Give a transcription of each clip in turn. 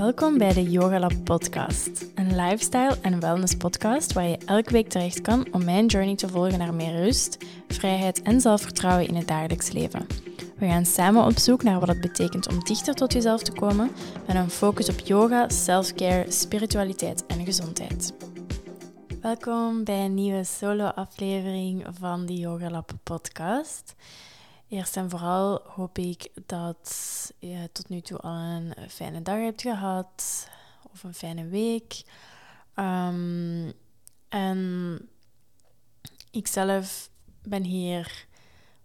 Welkom bij de Yoga Lab podcast, een lifestyle en wellness podcast waar je elke week terecht kan om mijn journey te volgen naar meer rust, vrijheid en zelfvertrouwen in het dagelijks leven. We gaan samen op zoek naar wat het betekent om dichter tot jezelf te komen met een focus op yoga, self-care, spiritualiteit en gezondheid. Welkom bij een nieuwe solo-aflevering van de Yoga Lab podcast. Eerst en vooral hoop ik dat je tot nu toe al een fijne dag hebt gehad of een fijne week. Um, en ik zelf ben hier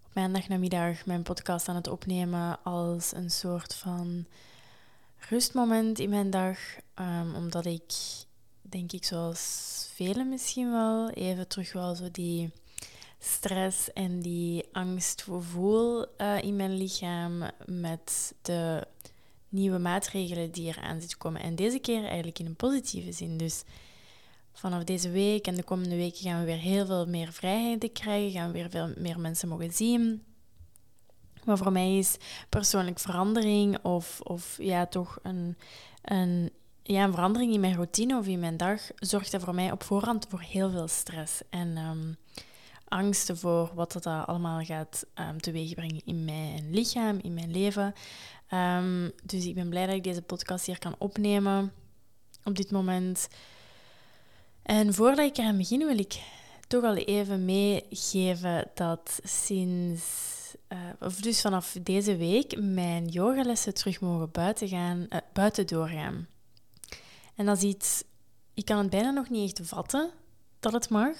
op maandagnamiddag mijn podcast aan het opnemen als een soort van rustmoment in mijn dag. Um, omdat ik, denk ik, zoals velen misschien wel, even terug wel zo die stress en die angst voel uh, in mijn lichaam met de nieuwe maatregelen die eraan zitten komen. En deze keer eigenlijk in een positieve zin. Dus vanaf deze week en de komende weken gaan we weer heel veel meer vrijheden krijgen, gaan we weer veel meer mensen mogen zien. Maar voor mij is persoonlijk verandering of, of ja, toch een, een, ja, een verandering in mijn routine of in mijn dag zorgt er voor mij op voorhand voor heel veel stress. En um, angsten voor wat dat allemaal gaat um, teweegbrengen in mijn lichaam, in mijn leven. Um, dus ik ben blij dat ik deze podcast hier kan opnemen op dit moment. En voordat ik eraan begin, wil ik toch al even meegeven dat sinds, uh, of dus vanaf deze week, mijn yogalessen terug mogen buiten, gaan, uh, buiten doorgaan. En dat is iets, ik kan het bijna nog niet echt vatten dat het mag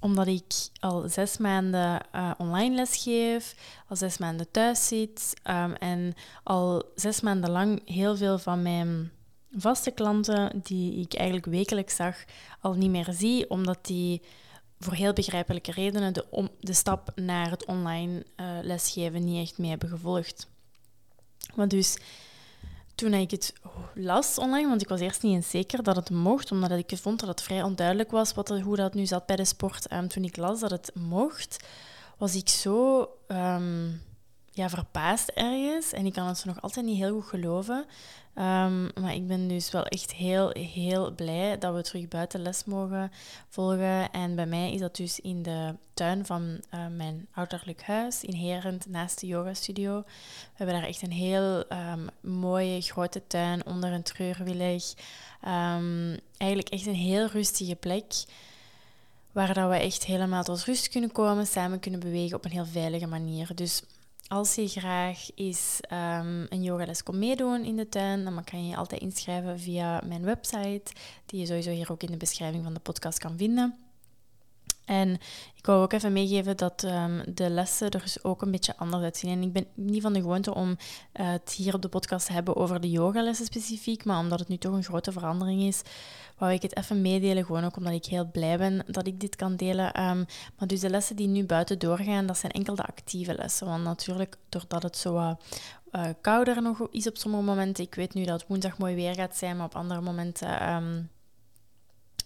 omdat ik al zes maanden uh, online lesgeef, al zes maanden thuis zit um, en al zes maanden lang heel veel van mijn vaste klanten, die ik eigenlijk wekelijks zag, al niet meer zie, omdat die voor heel begrijpelijke redenen de, de stap naar het online uh, lesgeven niet echt mee hebben gevolgd. Maar dus toen ik het las online, want ik was eerst niet eens zeker dat het mocht, omdat ik vond dat het vrij onduidelijk was wat, hoe dat nu zat bij de sport. En toen ik las dat het mocht, was ik zo um, ja, verbaasd ergens. En ik kan het nog altijd niet heel goed geloven. Um, maar ik ben dus wel echt heel, heel blij dat we terug buiten les mogen volgen. En bij mij is dat dus in de tuin van uh, mijn ouderlijk huis in Herend, naast de yogastudio. We hebben daar echt een heel um, mooie grote tuin onder een treurwillig. Um, eigenlijk echt een heel rustige plek waar dat we echt helemaal tot rust kunnen komen, samen kunnen bewegen op een heel veilige manier. Dus als je graag eens um, een yogales komt meedoen in de tuin, dan kan je je altijd inschrijven via mijn website, die je sowieso hier ook in de beschrijving van de podcast kan vinden. En ik wou ook even meegeven dat um, de lessen er dus ook een beetje anders uitzien. En ik ben niet van de gewoonte om uh, het hier op de podcast te hebben over de yogalessen specifiek, maar omdat het nu toch een grote verandering is, wou ik het even meedelen. Gewoon ook omdat ik heel blij ben dat ik dit kan delen. Um, maar dus de lessen die nu buiten doorgaan, dat zijn enkel de actieve lessen. Want natuurlijk, doordat het zo uh, kouder nog is op sommige momenten, ik weet nu dat woensdag mooi weer gaat zijn, maar op andere momenten... Um,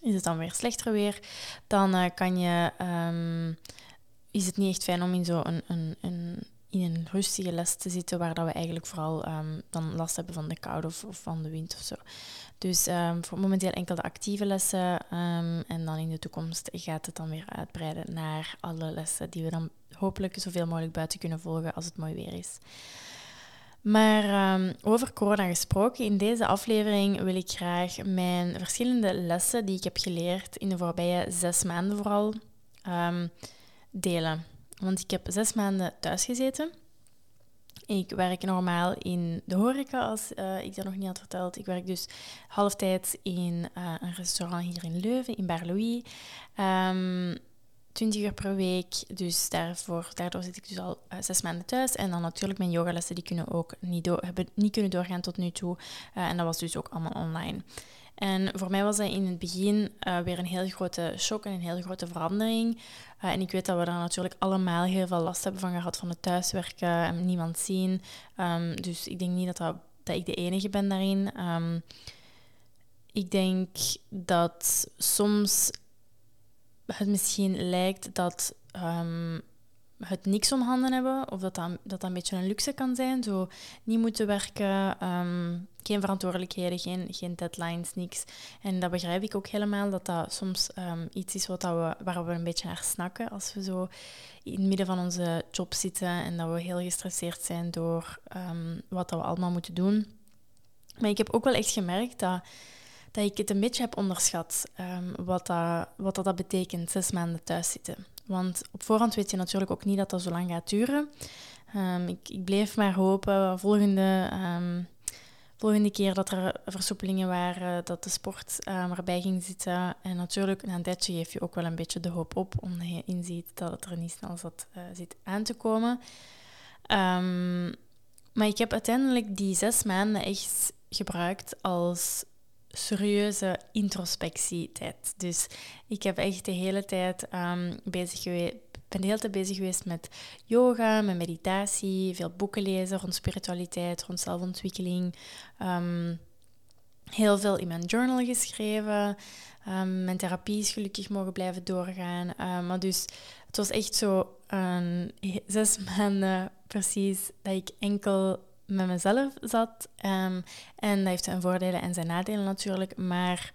is het dan weer slechter weer, dan uh, kan je, um, is het niet echt fijn om in zo'n een, een, in een rustige les te zitten, waar dat we eigenlijk vooral um, dan last hebben van de koude of, of, van de wind of zo. Dus um, voor momenteel enkel de actieve lessen en dan in de toekomst gaat het dan weer uitbreiden naar alle lessen die we dan hopelijk zoveel mogelijk buiten kunnen volgen als het mooi weer is. Maar um, over corona gesproken, in deze aflevering wil ik graag mijn verschillende lessen die ik heb geleerd in de voorbije zes maanden vooral um, delen. Want ik heb zes maanden thuis gezeten. Ik werk normaal in de horeca, als uh, ik dat nog niet had verteld. Ik werk dus halftijds in uh, een restaurant hier in Leuven, in Bar-Louis. Um, 20 uur per week. Dus daarvoor, daardoor zit ik dus al uh, zes maanden thuis. En dan natuurlijk mijn yogalessen, die kunnen ook niet, hebben niet kunnen doorgaan tot nu toe. Uh, en dat was dus ook allemaal online. En voor mij was dat in het begin uh, weer een heel grote shock en een heel grote verandering. en ik weet dat we daar natuurlijk allemaal heel veel last hebben van gehad van het thuiswerken en niemand zien. Um, dus ik denk niet dat, dat, dat, ik de enige ben daarin. Um, ik denk dat soms het misschien lijkt dat um, het niks om handen hebben, of dat dat, dat een beetje een luxe kan zijn. Zo niet moeten werken, um, geen verantwoordelijkheden, geen, geen deadlines, niks. En dat begrijp ik ook helemaal, dat dat soms ehm, iets is wat dat we, waar we een beetje naar snakken als we zo in het midden van onze job zitten en dat we heel gestresseerd zijn door wat dat we allemaal moeten doen. Maar ik heb ook wel echt gemerkt dat, dat ik het een beetje heb onderschat, um, wat, dat, wat dat, dat betekent, zes maanden thuis zitten. Want op voorhand weet je natuurlijk ook niet dat dat zo lang gaat duren. ik, ik bleef maar hopen, volgende volgende keer dat er versoepelingen waren, dat de sport um, erbij ging zitten. En natuurlijk, na een tijdje geef je ook wel een beetje de hoop op, omdat je inziet dat het er niet snel zat, uh, zit aan te komen. Maar ik heb uiteindelijk die zes maanden echt gebruikt als serieuze introspectietijd. Dus ik heb echt de hele tijd um, bezig geweest ben de hele tijd bezig geweest met yoga, met meditatie, veel boeken lezen rond spiritualiteit, rond zelfontwikkeling. Um, heel veel in mijn journal geschreven. Um, mijn therapie is gelukkig mogen blijven doorgaan. Maar dus het was echt zo zes maanden precies dat ik enkel met mezelf zat. en dat heeft zijn voordelen en zijn nadelen natuurlijk. Maar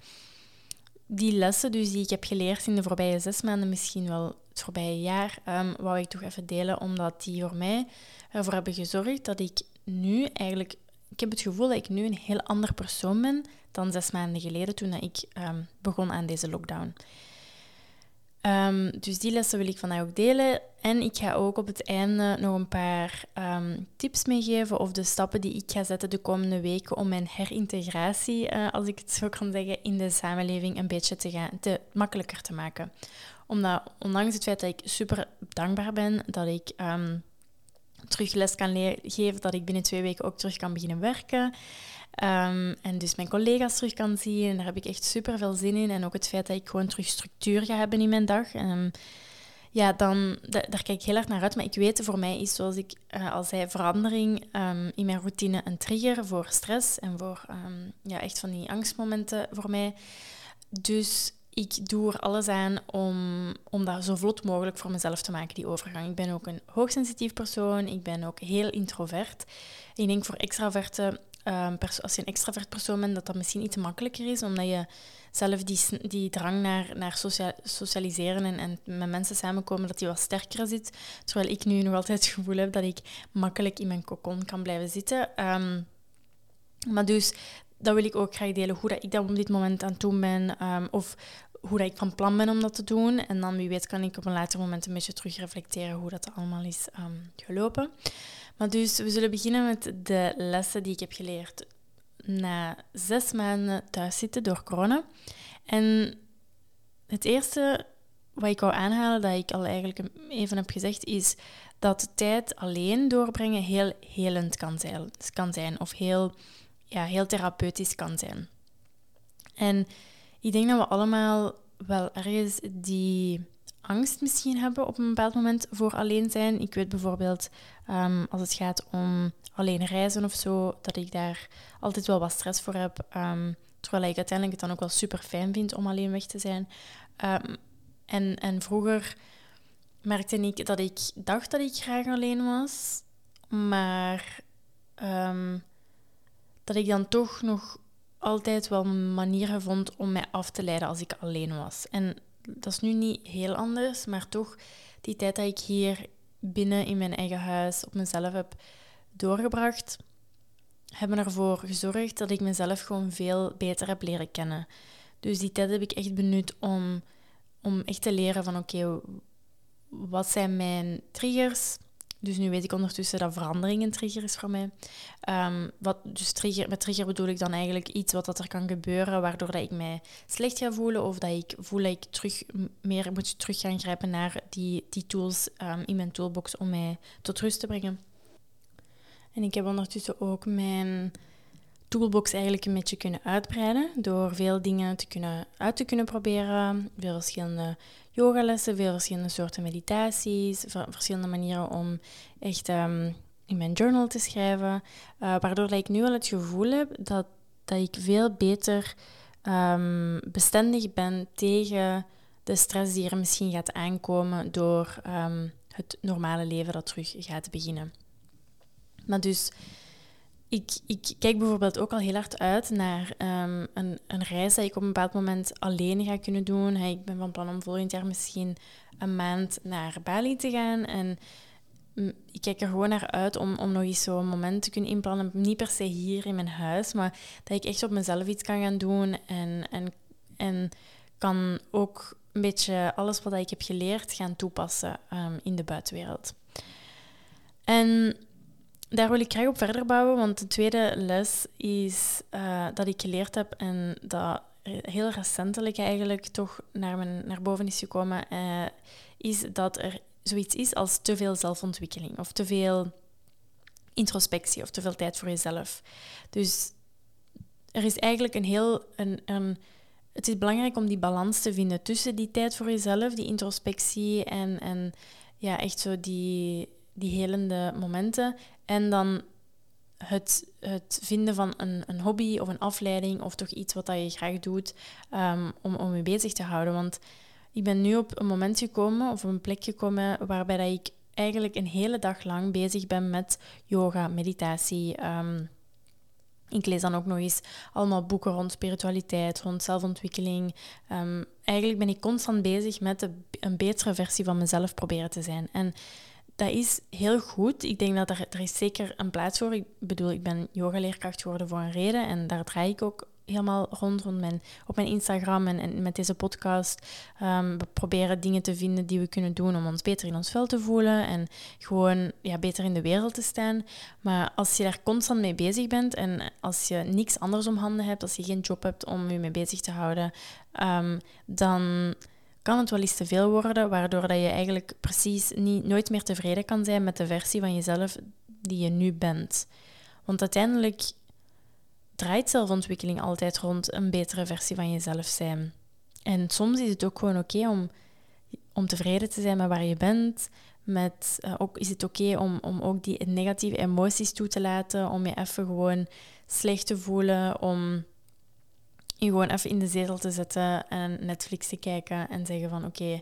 die lessen dus die ik heb geleerd in de voorbije zes maanden, misschien wel het voorbije jaar, um, wou ik toch even delen, omdat die voor mij ervoor hebben gezorgd dat ik nu eigenlijk... Ik heb het gevoel dat ik nu een heel ander persoon ben dan zes maanden geleden toen ik ehm, begon aan deze lockdown. Dus die lessen wil ik vandaag ook delen. En ik ga ook op het einde nog een paar um, tips meegeven of de stappen die ik ga zetten de komende weken om mijn herintegratie, uh, als ik het zo kan zeggen, in de samenleving een beetje te, gaan, te makkelijker te maken. Omdat, ondanks het feit dat ik super dankbaar ben dat ik um, terug les kan geven, dat ik binnen twee weken ook terug kan beginnen werken. Um, en dus mijn collega's terug kan zien. En daar heb ik echt super veel zin in. En ook het feit dat ik gewoon terug structuur ga hebben in mijn dag. Ja, dan, daar kijk ik heel erg naar uit. Maar ik weet, voor mij is, zoals ik uh, al zei, verandering um, in mijn routine een trigger voor stress en voor ja, echt van die angstmomenten voor mij. Dus ik doe er alles aan om, om dat zo vlot mogelijk voor mezelf te maken, die overgang. Ik ben ook een hoogsensitief persoon. Ik ben ook heel introvert. Ik denk voor extraverte um, als je een extravert persoon bent, dat dat misschien iets makkelijker is, omdat je zelf die, die drang naar, naar socialiseren en, en met mensen samenkomen, dat die wat sterker zit. Terwijl ik nu nog altijd het gevoel heb dat ik makkelijk in mijn cocon kan blijven zitten. Um, maar dus, dat wil ik ook graag delen, hoe dat ik dat op dit moment aan het ben, um, of hoe dat ik van plan ben om dat te doen. En dan, wie weet, kan ik op een later moment een beetje terug reflecteren hoe dat allemaal is gelopen. Maar dus, we zullen beginnen met de lessen die ik heb geleerd na zes maanden thuiszitten door corona. En het eerste wat ik wou aanhalen, dat ik al eigenlijk even heb gezegd, is dat tijd alleen doorbrengen heel helend kan zijn, kan zijn of heel, ja, heel therapeutisch kan zijn. En ik denk dat we allemaal wel ergens die angst misschien hebben op een bepaald moment voor alleen zijn. Ik weet bijvoorbeeld ehm, als het gaat om alleen reizen of zo, dat ik daar altijd wel wat stress voor heb. Um, terwijl ik uiteindelijk het dan ook wel super fijn vind om alleen weg te zijn. Ehm, en, en vroeger merkte ik dat ik dacht dat ik graag alleen was, maar dat ik dan toch nog altijd wel manieren vond om mij af te leiden als ik alleen was. En dat is nu niet heel anders, maar toch die tijd dat ik hier binnen in mijn eigen huis op mezelf heb doorgebracht, hebben ervoor gezorgd dat ik mezelf gewoon veel beter heb leren kennen. Dus die tijd heb ik echt benut om, om echt te leren van oké, wat zijn mijn triggers? Dus nu weet ik ondertussen dat verandering een trigger is voor mij. Um, wat, dus trigger, met trigger bedoel ik dan eigenlijk iets wat dat er kan gebeuren, waardoor dat ik mij slecht ga voelen of dat ik voel dat ik terug meer moet terug gaan grijpen naar die, die tools um, in mijn toolbox om mij tot rust te brengen. En ik heb ondertussen ook mijn toolbox eigenlijk een beetje kunnen uitbreiden door veel dingen te kunnen, uit te kunnen proberen. Veel verschillende yogalessen, veel verschillende soorten meditaties, verschillende manieren om echt um, in mijn journal te schrijven. Uh, waardoor ik nu al het gevoel heb dat, dat ik veel beter um, bestendig ben tegen de stress die er misschien gaat aankomen door um, het normale leven dat terug gaat beginnen. Maar dus ik, ik kijk bijvoorbeeld ook al heel hard uit naar ehm, een, een reis dat ik op een bepaald moment alleen ga kunnen doen. ik ben van plan om volgend jaar misschien een maand naar Bali te gaan. En mm, ik kijk er gewoon naar uit om, om nog eens zo'n moment te kunnen inplannen. Niet per se hier in mijn huis, maar dat ik echt op mezelf iets kan gaan doen. En, en, en kan ook een beetje alles wat ik heb geleerd gaan toepassen um, in de buitenwereld. En daar wil ik graag op verder bouwen, want de tweede les is uh, dat ik geleerd heb en dat heel recentelijk eigenlijk toch naar, mijn, naar boven is gekomen, uh, is dat er zoiets is als te veel zelfontwikkeling of te veel introspectie of te veel tijd voor jezelf. Dus er is eigenlijk een heel. Een, een, het is belangrijk om die balans te vinden tussen die tijd voor jezelf, die introspectie en, en ja, echt zo die, die helende momenten. En dan het, het vinden van een, een hobby of een afleiding of toch iets wat dat je graag doet um, om, om je bezig te houden. Want ik ben nu op een moment gekomen of op een plek gekomen waarbij dat ik eigenlijk een hele dag lang bezig ben met yoga, meditatie. Um, ik lees dan ook nog eens allemaal boeken rond spiritualiteit, rond zelfontwikkeling. Um, eigenlijk ben ik constant bezig met een betere versie van mezelf proberen te zijn. En dat is heel goed. Ik denk dat er, er is zeker een plaats voor. Ik bedoel, ik ben yogaleerkracht geworden voor een reden en daar draai ik ook helemaal rond, rond mijn, op mijn Instagram en, met deze podcast. Um, we proberen dingen te vinden die we kunnen doen om ons beter in ons vel te voelen en gewoon ja, beter in de wereld te staan. Maar als je daar constant mee bezig bent en als je niks anders om handen hebt, als je geen job hebt om je mee bezig te houden, um, dan kan het wel eens te veel worden, waardoor dat je eigenlijk precies niet, nooit meer tevreden kan zijn met de versie van jezelf die je nu bent. Want uiteindelijk draait zelfontwikkeling altijd rond een betere versie van jezelf zijn. En soms is het ook gewoon oké om, om tevreden te zijn met waar je bent. Met, uh, ook, is het oké om, om ook die negatieve emoties toe te laten, om je even gewoon slecht te voelen, om je gewoon even in de zetel te zetten en Netflix te kijken en zeggen van oké,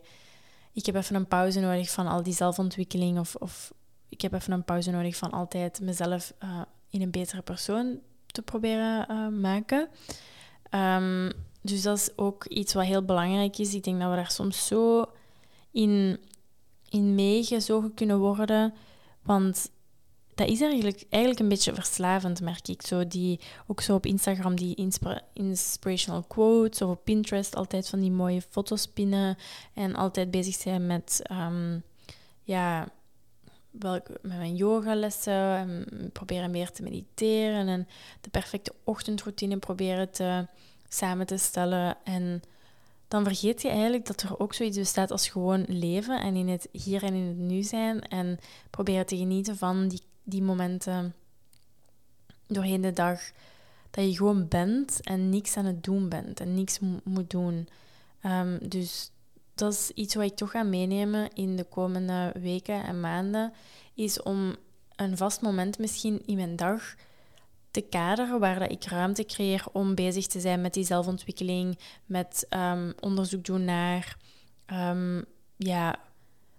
ik heb even een pauze nodig van al die zelfontwikkeling of, of ik heb even een pauze nodig van altijd mezelf uh, in een betere persoon te proberen uh, maken. Um, dus dat is ook iets wat heel belangrijk is. Ik denk dat we daar soms zo in, in meegezogen kunnen worden. Want dat is eigenlijk, eigenlijk een beetje verslavend, merk ik. Zo die, ook zo op Instagram die inspirational quotes of op Pinterest altijd van die mooie foto's pinnen en altijd bezig zijn met, um, ja, welk, met mijn yogalessen en proberen meer te mediteren en de perfecte ochtendroutine proberen te, samen te stellen. En dan vergeet je eigenlijk dat er ook zoiets bestaat als gewoon leven en in het hier en in het nu zijn en proberen te genieten van die die momenten doorheen de dag dat je gewoon bent en niks aan het doen bent en niks moet doen. Ehm, dus dat is iets wat ik toch ga meenemen in de komende weken en maanden, is om een vast moment misschien in mijn dag te kaderen waar dat ik ruimte creëer om bezig te zijn met die zelfontwikkeling, met um, onderzoek doen naar um, ja,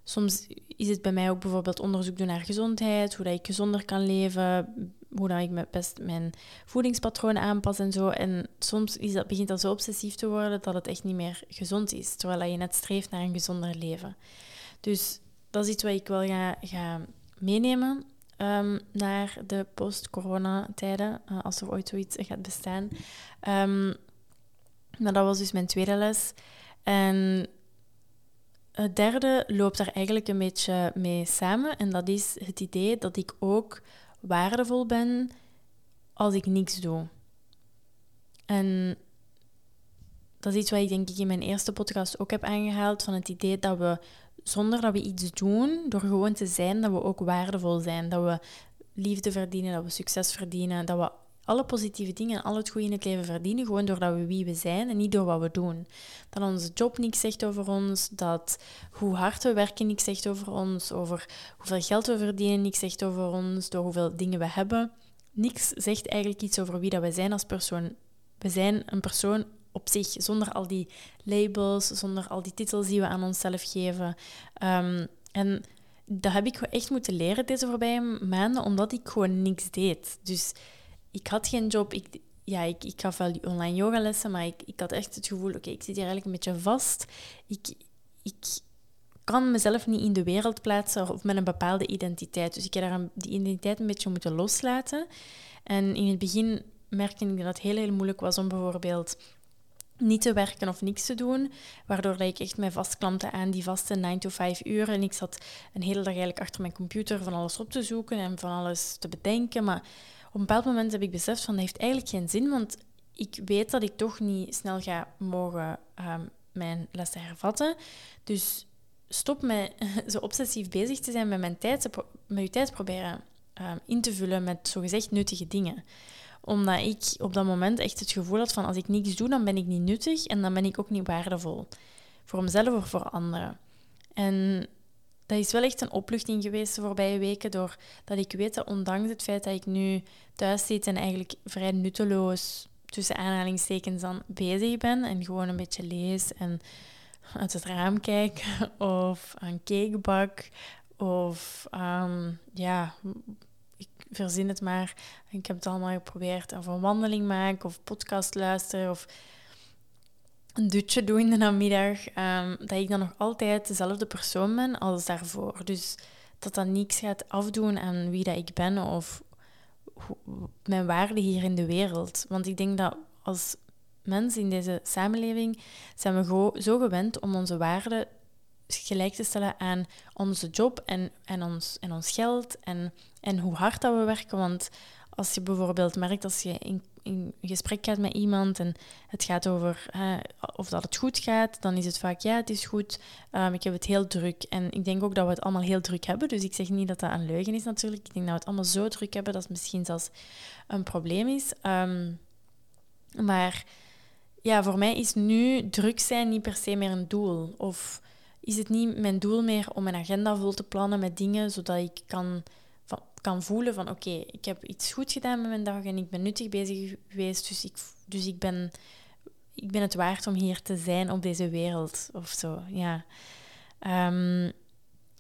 Soms is het bij mij ook bijvoorbeeld onderzoek doen naar gezondheid, hoe dat ik gezonder kan leven, hoe dat ik best mijn voedingspatroon aanpas en zo. En soms is dat, begint dat zo obsessief te worden dat het echt niet meer gezond is, terwijl je net streeft naar een gezonder leven. Dus dat is iets wat ik wel ga, ga meenemen um, naar de post-corona-tijden, uh, als er ooit zoiets gaat bestaan. Um, maar dat was dus mijn tweede les. En het derde loopt daar eigenlijk een beetje mee samen. En dat is het idee dat ik ook waardevol ben als ik niks doe. En dat is iets wat ik denk ik in mijn eerste podcast ook heb aangehaald. Van het idee dat we zonder dat we iets doen, door gewoon te zijn, dat we ook waardevol zijn. Dat we liefde verdienen, dat we succes verdienen, dat we alle positieve dingen en al het goede in het leven verdienen, gewoon doordat we wie we zijn en niet door wat we doen. Dat onze job niks zegt over ons, dat hoe hard we werken niks zegt over ons, over hoeveel geld we verdienen niks zegt over ons, door hoeveel dingen we hebben. Niks zegt eigenlijk iets over wie dat we zijn als persoon. We zijn een persoon op zich, zonder al die labels, zonder al die titels die we aan onszelf geven. Um, en dat heb ik echt moeten leren deze voorbije maanden, omdat ik gewoon niks deed. Dus ik had geen job. Ik, ja, ik, ik gaf wel online yogalessen, maar ik, ik had echt het gevoel, oké, ik zit hier eigenlijk een beetje vast. Ik, ik kan mezelf niet in de wereld plaatsen of met een bepaalde identiteit. Dus ik heb daar die identiteit een beetje moeten loslaten. En in het begin merkte ik dat het heel, heel moeilijk was om bijvoorbeeld niet te werken of niks te doen, waardoor ik echt mij vastklampte aan die vaste 9 to 5 uur. En ik zat een hele dag eigenlijk achter mijn computer van alles op te zoeken en van alles te bedenken. Maar een bepaald moment heb ik beseft van dat heeft eigenlijk geen zin, want ik weet dat ik toch niet snel ga mogen um, mijn lessen hervatten. Dus stop met zo obsessief bezig te zijn met mijn tijd, met je tijd proberen um, in te vullen met zogezegd nuttige dingen omdat ik op dat moment echt het gevoel had van als ik niets doe, dan ben ik niet nuttig en dan ben ik ook niet waardevol. Voor mezelf of voor anderen. En dat is wel echt een opluchting geweest de voorbije weken, doordat ik weet dat ondanks het feit dat ik nu thuis zit en eigenlijk vrij nutteloos tussen aanhalingstekens dan bezig ben en gewoon een beetje lees en uit het raam kijk of een cakebak of um, ja, verzin het maar. Ik heb het allemaal geprobeerd. Of een wandeling maken, of podcast luisteren, of een dutje doen in de namiddag. Um, dat ik dan nog altijd dezelfde persoon ben als daarvoor. Dus dat dat niks gaat afdoen aan wie dat ik ben of mijn waarde hier in de wereld. Want ik denk dat als mensen in deze samenleving zijn we zo gewend om onze waarden gelijk te stellen aan onze job en, en, ons, en ons geld en, en hoe hard dat we werken. Want als je bijvoorbeeld merkt als je in, in gesprek gaat met iemand en het gaat over of dat het goed gaat, dan is het vaak ja, het is goed, um, ik heb het heel druk. En ik denk ook dat we het allemaal heel druk hebben. Dus ik zeg niet dat dat een leugen is natuurlijk. Ik denk dat we het allemaal zo druk hebben dat het misschien zelfs een probleem is. Ehm, maar ja, voor mij is nu druk zijn niet per se meer een doel. Of is het niet mijn doel meer om mijn agenda vol te plannen met dingen, zodat ik kan, kan voelen van oké, ik heb iets goed gedaan met mijn dag en ik ben nuttig bezig geweest, dus ik, dus ik, ben, ik ben het waard om hier te zijn op deze wereld of zo. Ja. Ehm,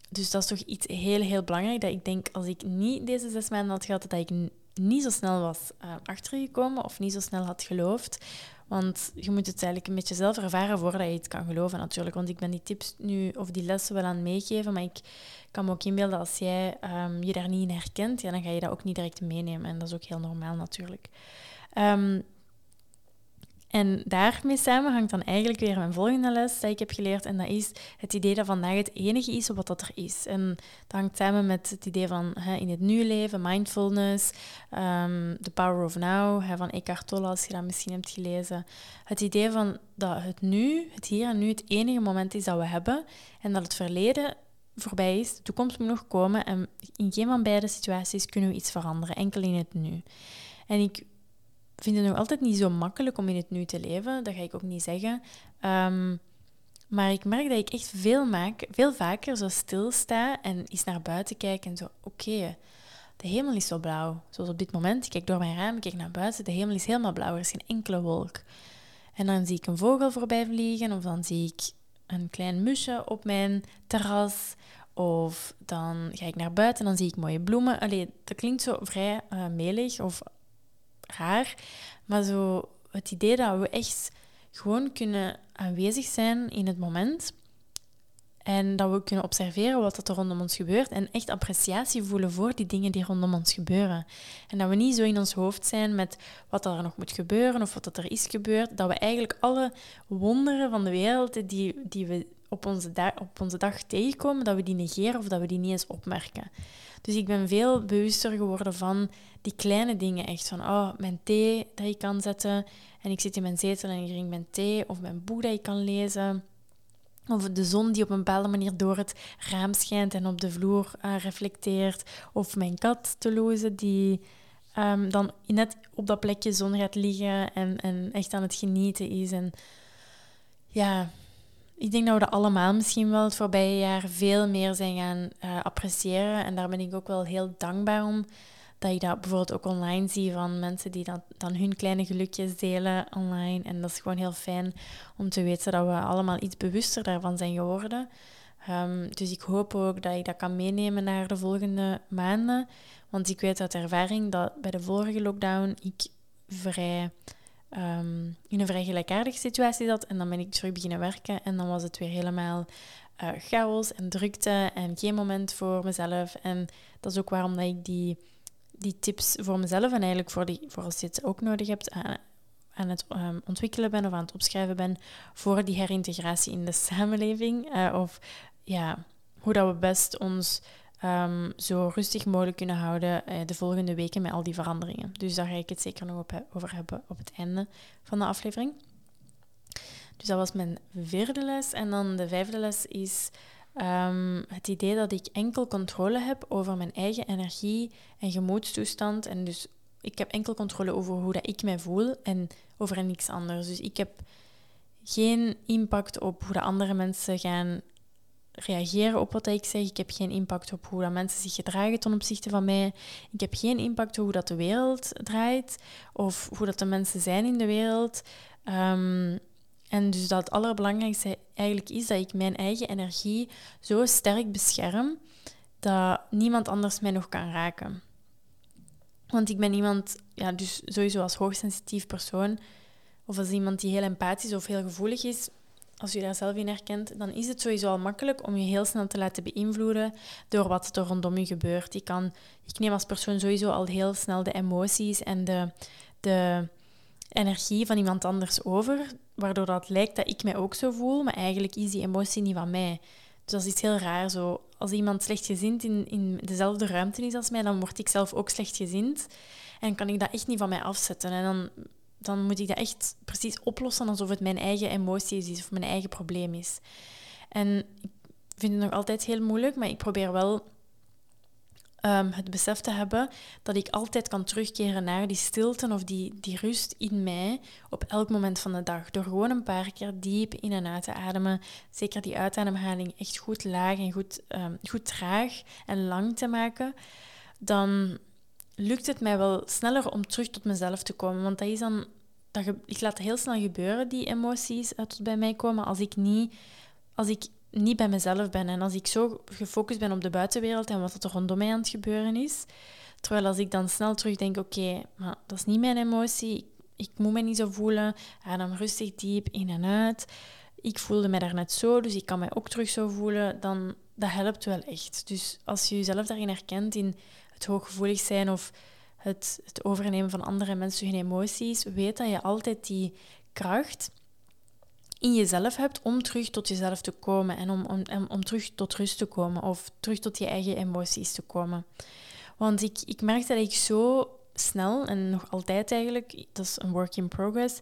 dus dat is toch iets heel, heel belangrijk. Dat ik denk, als ik niet deze zes maanden had gehad, dat ik niet zo snel was uh, achtergekomen of niet zo snel had geloofd. Want je moet het eigenlijk een beetje zelf ervaren voordat je het kan geloven natuurlijk. Want ik ben die tips nu of die lessen wel aan het meegeven, maar ik kan me ook inbeelden als jij um, je daar niet in herkent, ja, dan ga je dat ook niet direct meenemen. En dat is ook heel normaal natuurlijk. Um, en daarmee samen hangt dan eigenlijk weer mijn volgende les dat ik heb geleerd. En dat is het idee dat vandaag het enige is wat dat er is. En dat hangt samen met het idee van hè, in het nu leven, mindfulness, um, The Power of Now van Eckhart Tolle, als je dat misschien hebt gelezen. Het idee van dat het nu, het hier en nu, het enige moment is dat we hebben. En dat het verleden voorbij is, de toekomst moet nog komen. En in geen van beide situaties kunnen we iets veranderen, enkel in het nu. En ik vind het nog altijd niet zo makkelijk om in het nu te leven. Dat ga ik ook niet zeggen. Ehm, maar ik merk dat ik echt veel, maak, veel vaker zo stilsta en eens naar buiten kijk en zo, oké, de hemel is zo blauw. Zoals op dit moment, ik kijk door mijn raam, ik kijk naar buiten, de hemel is helemaal blauw, er is geen enkele wolk. En dan zie ik een vogel voorbij vliegen of dan zie ik een klein musje op mijn terras. Of dan ga ik naar buiten en dan zie ik mooie bloemen. Allee, dat klinkt zo vrij uh, melig of Maar zo het idee dat we echt gewoon kunnen aanwezig zijn in het moment. En dat we kunnen observeren wat er rondom ons gebeurt. En echt appreciatie voelen voor die dingen die rondom ons gebeuren. En dat we niet zo in ons hoofd zijn met wat er nog moet gebeuren of wat er is gebeurd. Dat we eigenlijk alle wonderen van de wereld die, die we op onze, op onze dag tegenkomen, dat we die negeren of dat we die niet eens opmerken. Dus ik ben veel bewuster geworden van die kleine dingen. Echt van, oh, mijn thee dat ik kan zetten. En ik zit in mijn zetel en ik drink mijn thee. Of mijn boek dat ik kan lezen. Of de zon die op een bepaalde manier door het raam schijnt en op de vloer uh, reflecteert. Of mijn kat te lozen die um, dan net op dat plekje zon gaat liggen en, en echt aan het genieten is. En ja, ik denk dat we dat allemaal misschien wel het voorbije jaar veel meer zijn gaan uh, appreciëren. En daar ben ik ook wel heel dankbaar om. Dat ik dat bijvoorbeeld ook online zie van mensen die dan, hun kleine gelukjes delen online. En dat is gewoon heel fijn om te weten dat we allemaal iets bewuster daarvan zijn geworden. Ehm, dus ik hoop ook dat ik dat kan meenemen naar de volgende maanden. Want ik weet uit ervaring dat bij de vorige lockdown ik vrij ehm, in een vrij gelijkaardige situatie zat. En dan ben ik terug beginnen werken en dan was het weer helemaal uh, chaos en drukte en geen moment voor mezelf. En dat is ook waarom dat ik die, die tips voor mezelf en eigenlijk voor, die, voor als je het ook nodig hebt aan, aan het um, ontwikkelen ben of aan het opschrijven ben voor die herintegratie in de samenleving. Uh, of ja, hoe dat we best ons um, zo rustig mogelijk kunnen houden uh, de volgende weken met al die veranderingen. Dus daar ga ik het zeker nog op, over hebben op het einde van de aflevering. Dus dat was mijn vierde les. En dan de vijfde les is um, het idee dat ik enkel controle heb over mijn eigen energie en gemoedstoestand. En dus ik heb enkel controle over hoe dat ik mij voel en over niks anders. Dus ik heb geen impact op hoe de andere mensen gaan reageren op wat ik zeg. Ik heb geen impact op hoe dat mensen zich gedragen ten opzichte van mij. Ik heb geen impact op hoe dat de wereld draait of hoe dat de mensen zijn in de wereld. Um, en dus dat het allerbelangrijkste eigenlijk is dat ik mijn eigen energie zo sterk bescherm dat niemand anders mij nog kan raken. Want ik ben iemand, ja, dus sowieso als hoogsensitief persoon, of als iemand die heel empathisch of heel gevoelig is, als je daar zelf in herkent, dan is het sowieso al makkelijk om je heel snel te laten beïnvloeden door wat er rondom je gebeurt. Ik, kan, ik neem als persoon sowieso al heel snel de emoties en de, de energie van iemand anders over, waardoor dat lijkt dat ik mij ook zo voel, maar eigenlijk is die emotie niet van mij. Dus dat is iets heel raar. Zo. Als iemand slechtgezind in, in dezelfde ruimte is als mij, dan word ik zelf ook slechtgezind. En kan ik dat echt niet van mij afzetten. En dan, dan moet ik dat echt precies oplossen alsof het mijn eigen emotie is of mijn eigen probleem is. En ik vind het nog altijd heel moeilijk, maar ik probeer wel um, het besef te hebben dat ik altijd kan terugkeren naar die stilte of die, die rust in mij op elk moment van de dag. Door gewoon een paar keer diep in en uit te ademen. Zeker die uitademhaling echt goed laag en goed, um, goed traag en lang te maken. Dan lukt het mij wel sneller om terug tot mezelf te komen. Want dat is dan, dat ik laat heel snel gebeuren, die emoties tot bij mij komen, als ik niet, als ik niet bij mezelf ben. En als ik zo gefocust ben op de buitenwereld en wat er rondom mij aan het gebeuren is, terwijl als ik dan snel terugdenk, oké, maar dat is niet mijn emotie, ik, moet me niet zo voelen, adem rustig diep in en uit. Ik voelde me daar net zo, dus ik kan mij ook terug zo voelen, dan dat helpt wel echt. Dus als je jezelf daarin herkent, in het hooggevoelig zijn of het, het overnemen van andere mensen hun emoties, weet dat je altijd die kracht in jezelf hebt om terug tot jezelf te komen en om, om, om terug tot rust te komen of terug tot je eigen emoties te komen. Want ik, ik merkte dat ik zo snel, en nog altijd eigenlijk, dat is een work in progress,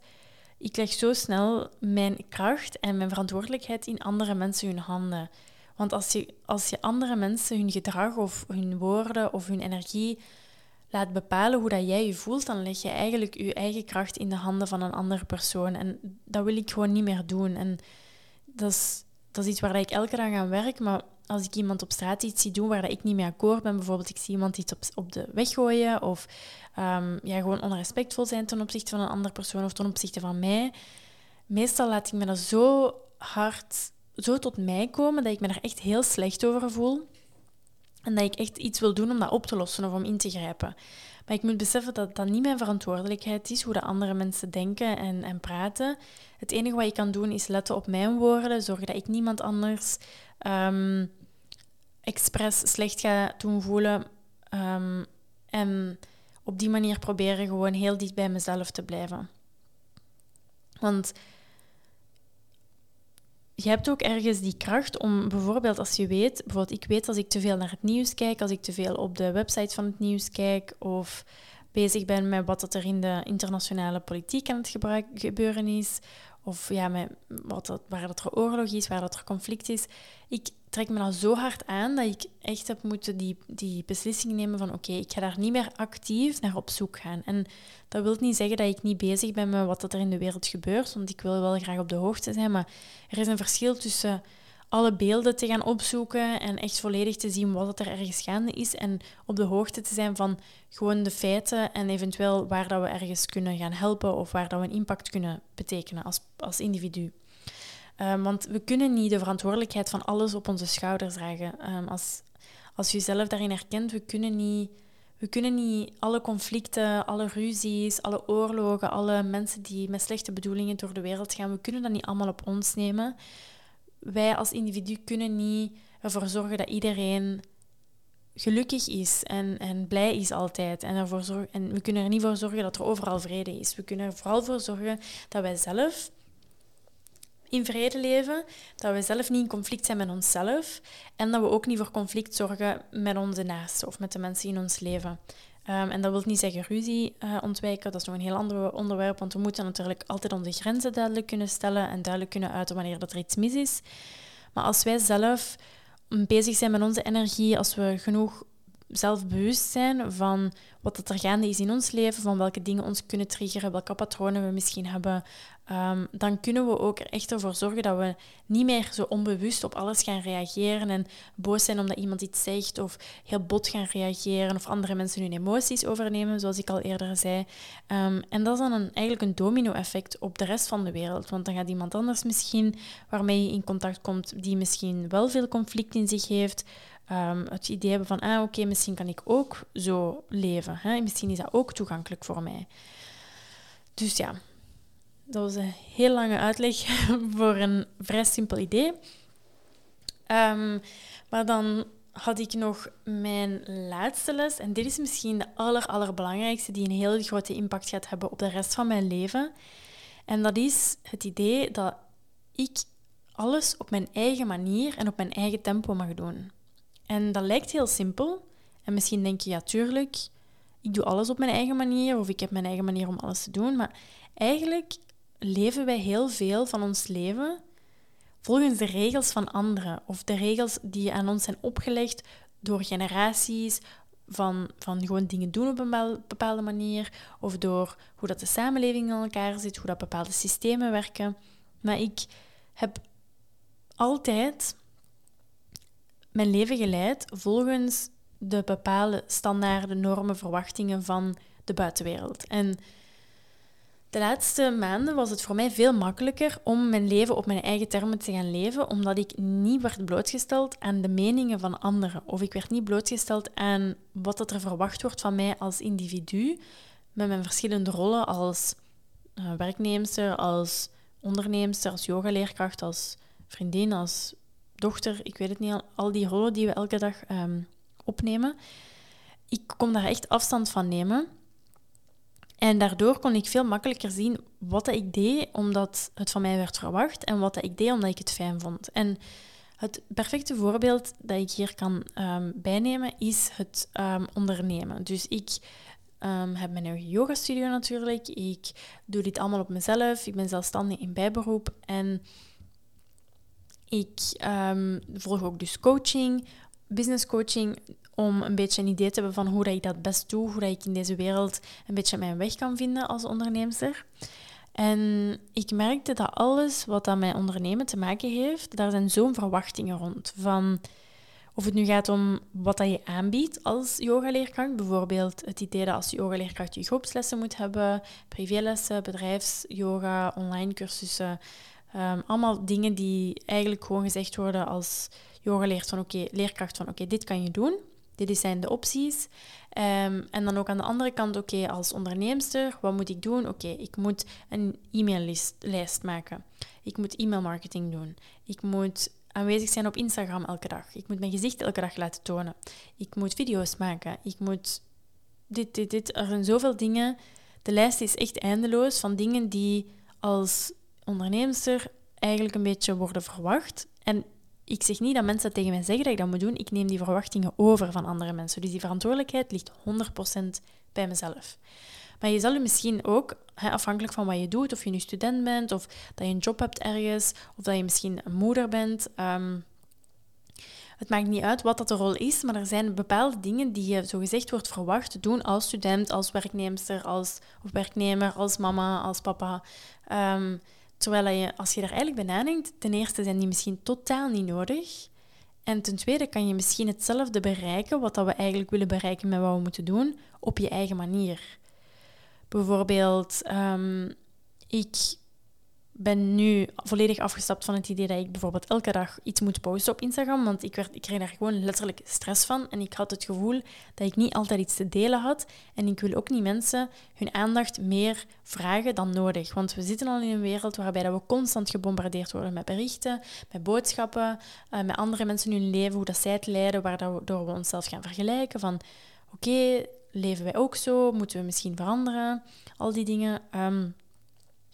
ik leg zo snel mijn kracht en mijn verantwoordelijkheid in andere mensen hun handen. Want als je, als je andere mensen hun gedrag of hun woorden of hun energie laat bepalen hoe dat jij je voelt, dan leg je eigenlijk je eigen kracht in de handen van een andere persoon. En dat wil ik gewoon niet meer doen. En dat is, dat is iets waar ik elke dag aan werk. Maar als ik iemand op straat iets zie doen waar ik niet mee akkoord ben, bijvoorbeeld ik zie iemand iets op, de weg gooien of um, ja, gewoon onrespectvol zijn ten opzichte van een andere persoon of ten opzichte van mij, meestal laat ik me dat zo hard, zo tot mij komen dat ik me daar echt heel slecht over voel. En dat ik echt iets wil doen om dat op te lossen of om in te grijpen. Maar ik moet beseffen dat dat niet mijn verantwoordelijkheid is, hoe de andere mensen denken en, en praten. Het enige wat ik kan doen is letten op mijn woorden, zorgen dat ik niemand anders um, expres slecht ga doen voelen. Um, en op die manier proberen gewoon heel dicht bij mezelf te blijven. Want je hebt ook ergens die kracht om bijvoorbeeld als je weet, bijvoorbeeld ik weet als ik te veel naar het nieuws kijk, als ik te veel op de website van het nieuws kijk of bezig ben met wat er in de internationale politiek aan het gebeuren is, of ja, met wat dat, waar dat er oorlog is, waar dat er conflict is. Ik trek me dan zo hard aan dat ik echt heb moeten die, die beslissing nemen van oké, ik ga daar niet meer actief naar op zoek gaan. En dat wil niet zeggen dat ik niet bezig ben met wat er in de wereld gebeurt, want ik wil wel graag op de hoogte zijn, maar er is een verschil tussen alle beelden te gaan opzoeken en echt volledig te zien wat er ergens gaande is en op de hoogte te zijn van gewoon de feiten en eventueel waar dat we ergens kunnen gaan helpen of waar dat we een impact kunnen betekenen als, als individu. Ehm, want we kunnen niet de verantwoordelijkheid van alles op onze schouders dragen. Ehm, als, als je jezelf daarin herkent, we kunnen niet we kunnen niet alle conflicten, alle ruzies, alle oorlogen, alle mensen die met slechte bedoelingen door de wereld gaan, we kunnen dat niet allemaal op ons nemen. Wij als individu kunnen niet ervoor zorgen dat iedereen gelukkig is en, en blij is altijd. En, ervoor zorgen, en we kunnen er niet voor zorgen dat er overal vrede is. We kunnen er vooral voor zorgen dat wij zelf in vrede leven, dat we zelf niet in conflict zijn met onszelf en dat we ook niet voor conflict zorgen met onze naasten of met de mensen in ons leven. Um, en dat wil niet zeggen ruzie uh, ontwijken, dat is nog een heel ander onderwerp, want we moeten natuurlijk altijd onze grenzen duidelijk kunnen stellen en duidelijk kunnen uiten wanneer dat er iets mis is. Maar als wij zelf bezig zijn met onze energie, als we genoeg zelfbewust zijn van wat er gaande is in ons leven, van welke dingen ons kunnen triggeren, welke patronen we misschien hebben, Ehm, dan kunnen we ook er echt ervoor zorgen dat we niet meer zo onbewust op alles gaan reageren en boos zijn omdat iemand iets zegt of heel bot gaan reageren of andere mensen hun emoties overnemen, zoals ik al eerder zei. Ehm, en dat is dan een, eigenlijk een domino-effect op de rest van de wereld, want dan gaat iemand anders misschien waarmee je in contact komt, die misschien wel veel conflict in zich heeft, um, het idee hebben van, ah oké, misschien kan ik ook zo leven. Hè? Misschien is dat ook toegankelijk voor mij. Dus ja, dat was een heel lange uitleg voor een vrij simpel idee. Ehm, maar dan had ik nog mijn laatste les. En dit is misschien de aller, allerbelangrijkste, die een heel grote impact gaat hebben op de rest van mijn leven. En dat is het idee dat ik alles op mijn eigen manier en op mijn eigen tempo mag doen. En dat lijkt heel simpel. En misschien denk je, ja, tuurlijk, ik doe alles op mijn eigen manier of ik heb mijn eigen manier om alles te doen. Maar eigenlijk leven wij heel veel van ons leven volgens de regels van anderen of de regels die aan ons zijn opgelegd door generaties van, van gewoon dingen doen op een bepaalde manier of door hoe dat de samenleving in elkaar zit, hoe dat bepaalde systemen werken. Maar ik heb altijd mijn leven geleid volgens de bepaalde standaarden, normen, verwachtingen van de buitenwereld. En de laatste maanden was het voor mij veel makkelijker om mijn leven op mijn eigen termen te gaan leven, omdat ik niet werd blootgesteld aan de meningen van anderen. Of ik werd niet blootgesteld aan wat er verwacht wordt van mij als individu, met mijn verschillende rollen als uh, werknemster, als onderneemster, als yogaleerkracht, als vriendin, als dochter. Ik weet het niet, al die rollen die we elke dag ehm, opnemen. Ik kon daar echt afstand van nemen. En daardoor kon ik veel makkelijker zien wat ik deed omdat het van mij werd verwacht en wat ik deed omdat ik het fijn vond. En het perfecte voorbeeld dat ik hier kan um, bijnemen is het um, ondernemen. Dus ik heb mijn eigen yogastudio natuurlijk. Ik doe dit allemaal op mezelf. Ik ben zelfstandig in bijberoep. En ik volg ook dus coaching, business coaching om een beetje een idee te hebben van hoe dat ik dat best doe, hoe dat ik in deze wereld een beetje mijn weg kan vinden als onderneemster. En ik merkte dat alles wat aan mijn ondernemen te maken heeft, daar zijn zo'n verwachtingen rond. Van of het nu gaat om wat dat je aanbiedt als yogaleerkracht, bijvoorbeeld het idee dat als yogaleerkracht je groepslessen moet hebben, privélessen, bedrijfsyoga, online cursussen, um, allemaal dingen die eigenlijk gewoon gezegd worden als yogaleert van oké, leerkracht van oké, dit kan je doen. Dit zijn de opties. Ehm, en dan ook aan de andere kant, oké, als onderneemster, wat moet ik doen? Oké, ik moet een e-maillijst maken. Ik moet e-mailmarketing doen. Ik moet aanwezig zijn op Instagram elke dag. Ik moet mijn gezicht elke dag laten tonen. Ik moet video's maken. Ik moet dit, dit, dit. Er zijn zoveel dingen. De lijst is echt eindeloos van dingen die als onderneemster eigenlijk een beetje worden verwacht. En ik zeg niet dat mensen tegen mij zeggen dat ik dat moet doen. Ik neem die verwachtingen over van andere mensen. Dus die verantwoordelijkheid ligt 100% bij mezelf. Maar je zal je misschien ook, afhankelijk van wat je doet, of je nu student bent, of dat je een job hebt ergens, of dat je misschien een moeder bent. Ehm, het maakt niet uit wat dat de rol is, maar er zijn bepaalde dingen die je zogezegd wordt verwacht te doen als student, als werknemster, als, of werknemer, als mama, als papa. Um, Terwijl als je er eigenlijk bij nadenkt, ten eerste zijn die misschien totaal niet nodig. En ten tweede kan je misschien hetzelfde bereiken, wat we eigenlijk willen bereiken met wat we moeten doen, op je eigen manier. Bijvoorbeeld, um, ik ben nu volledig afgestapt van het idee dat ik bijvoorbeeld elke dag iets moet posten op Instagram, want ik, werd, ik kreeg daar gewoon letterlijk stress van. En ik had het gevoel dat ik niet altijd iets te delen had. En ik wil ook niet mensen hun aandacht meer vragen dan nodig, want we zitten al in een wereld waarbij dat we constant gebombardeerd worden met berichten, met boodschappen, uh, met andere mensen in hun leven, hoe dat zij het leiden, waardoor we onszelf gaan vergelijken van oké, leven wij ook zo, moeten we misschien veranderen, al die dingen. Um,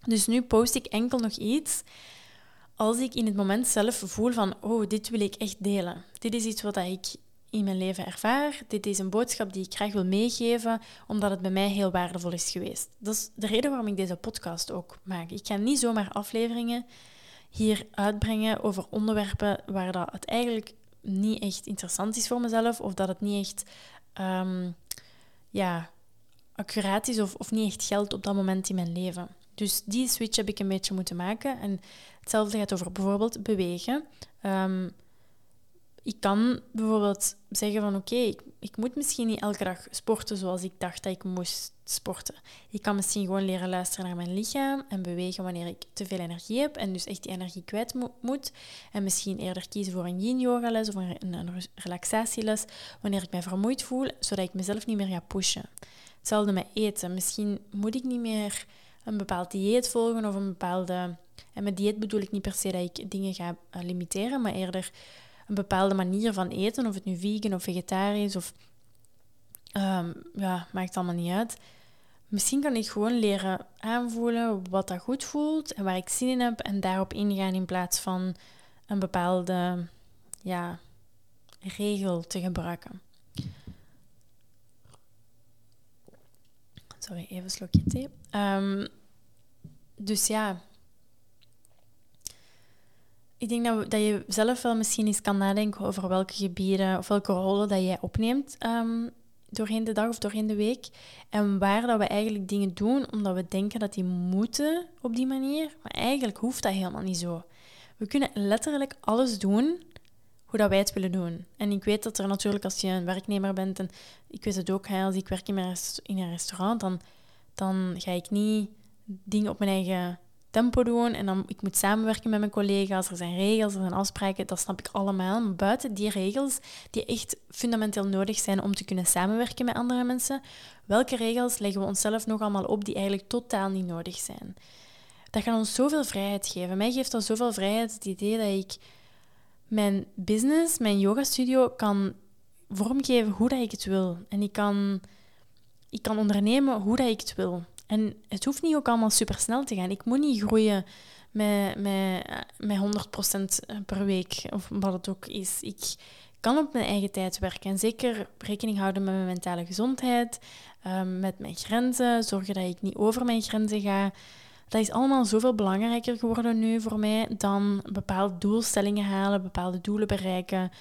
dus nu post ik enkel nog iets als ik in het moment zelf voel van, oh, dit wil ik echt delen. Dit is iets wat ik in mijn leven ervaar. Dit is een boodschap die ik graag wil meegeven, omdat het bij mij heel waardevol is geweest. Dat is de reden waarom ik deze podcast ook maak. Ik ga niet zomaar afleveringen hier uitbrengen over onderwerpen waar dat het eigenlijk niet echt interessant is voor mezelf, of dat het niet echt um, ja, accuraat is of, of niet echt geldt op dat moment in mijn leven. Dus die switch heb ik een beetje moeten maken. En hetzelfde gaat over bijvoorbeeld bewegen. Um, ik kan bijvoorbeeld zeggen van oké, ik, ik, moet misschien niet elke dag sporten zoals ik dacht dat ik moest sporten. Ik kan misschien gewoon leren luisteren naar mijn lichaam en bewegen wanneer ik te veel energie heb en dus echt die energie kwijt moet. En misschien eerder kiezen voor een yin-yoga les of een, een relaxatieles wanneer ik mij vermoeid voel, zodat ik mezelf niet meer ga pushen. Hetzelfde met eten. Misschien moet ik niet meer een bepaald dieet volgen of een bepaalde... En met dieet bedoel ik niet per se dat ik dingen ga eh, limiteren, maar eerder een bepaalde manier van eten, of het nu vegan of vegetarisch of... Um, ja, maakt allemaal niet uit. Misschien kan ik gewoon leren aanvoelen wat dat goed voelt en waar ik zin in heb en daarop ingaan in plaats van een bepaalde ja, regel te gebruiken. Sorry, even slokje thee. Um, dus ja, ik denk dat, dat je zelf wel misschien eens kan nadenken over welke gebieden of welke rollen dat jij opneemt um, doorheen de dag of doorheen de week. En waar dat we eigenlijk dingen doen omdat we denken dat die moeten op die manier. Maar eigenlijk hoeft dat helemaal niet zo. We kunnen letterlijk alles doen hoe dat wij het willen doen. En ik weet dat er natuurlijk als je een werknemer bent, en ik weet het ook, als ik werk in, in een restaurant, dan, dan ga ik niet dingen op mijn eigen tempo doen en dan ik moet samenwerken met mijn collega's. Er zijn regels, er zijn afspraken, dat snap ik allemaal. Maar buiten die regels, die echt fundamenteel nodig zijn om te kunnen samenwerken met andere mensen, welke regels leggen we onszelf nog allemaal op die eigenlijk totaal niet nodig zijn? Dat gaat ons zoveel vrijheid geven. Mij geeft dat zoveel vrijheid het idee dat ik mijn business, mijn yogastudio, kan vormgeven hoe dat ik het wil. En ik kan, ik kan ondernemen hoe dat ik het wil. En het hoeft niet ook allemaal super snel te gaan. Ik moet niet groeien met, met, met 100% per week, of wat het ook is. Ik kan op mijn eigen tijd werken. En zeker rekening houden met mijn mentale gezondheid, ehm, met mijn grenzen, zorgen dat ik niet over mijn grenzen ga. Dat is allemaal zoveel belangrijker geworden nu voor mij dan bepaalde doelstellingen halen, bepaalde doelen bereiken.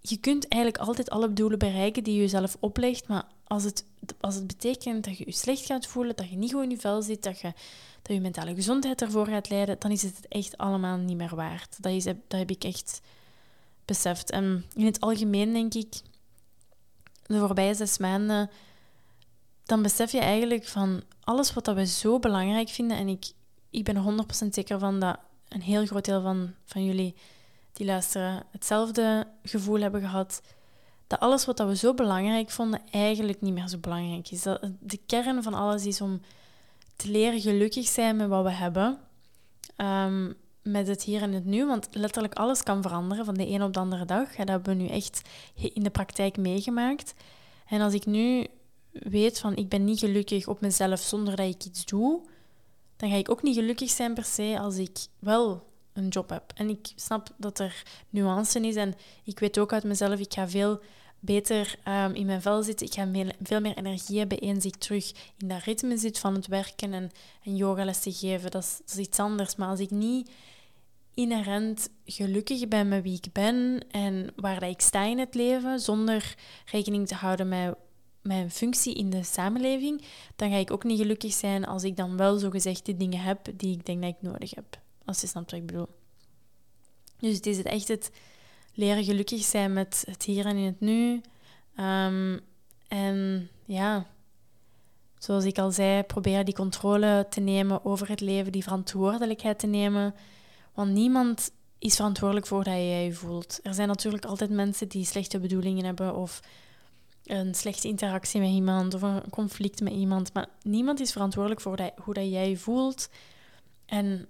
Je kunt eigenlijk altijd alle doelen bereiken die je jezelf oplegt, maar als het, als het betekent dat je je slecht gaat voelen, dat je niet goed in je vel zit, dat je, dat je mentale gezondheid ervoor gaat leiden, dan is het echt allemaal niet meer waard. Dat, is, dat heb ik echt beseft. En in het algemeen denk ik, de voorbije zes maanden, dan besef je eigenlijk van alles wat dat we zo belangrijk vinden. En ik, ik ben er 100% zeker van dat een heel groot deel van, van jullie die luisteren hetzelfde gevoel hebben gehad dat alles wat we zo belangrijk vonden eigenlijk niet meer zo belangrijk is. Dat de kern van alles is om te leren gelukkig zijn met wat we hebben. Um, met het hier en het nu, want letterlijk alles kan veranderen van de een op de andere dag. dat hebben we nu echt in de praktijk meegemaakt. En als ik nu weet van ik ben niet gelukkig op mezelf zonder dat ik iets doe, dan ga ik ook niet gelukkig zijn per se als ik wel een job heb. En ik snap dat er nuance is en ik weet ook uit mezelf, ik ga veel beter um, in mijn vel zitten. Ik ga veel meer energie hebben eens ik terug in dat ritme zit van het werken en, en te geven. Dat is, dat is iets anders. Maar als ik niet inherent gelukkig ben met wie ik ben en waar dat ik sta in het leven, zonder rekening te houden met mijn functie in de samenleving, dan ga ik ook niet gelukkig zijn als ik dan wel zogezegd de dingen heb die ik denk dat ik nodig heb. Als je snapt wat ik bedoel. Dus het is het echt het leren gelukkig zijn met het hier en in het nu. Ehm, en ja, zoals ik al zei, proberen die controle te nemen over het leven, die verantwoordelijkheid te nemen. Want niemand is verantwoordelijk voor dat jij je voelt. Er zijn natuurlijk altijd mensen die slechte bedoelingen hebben of een slechte interactie met iemand of een conflict met iemand. Maar niemand is verantwoordelijk voor hoe dat jij je voelt. En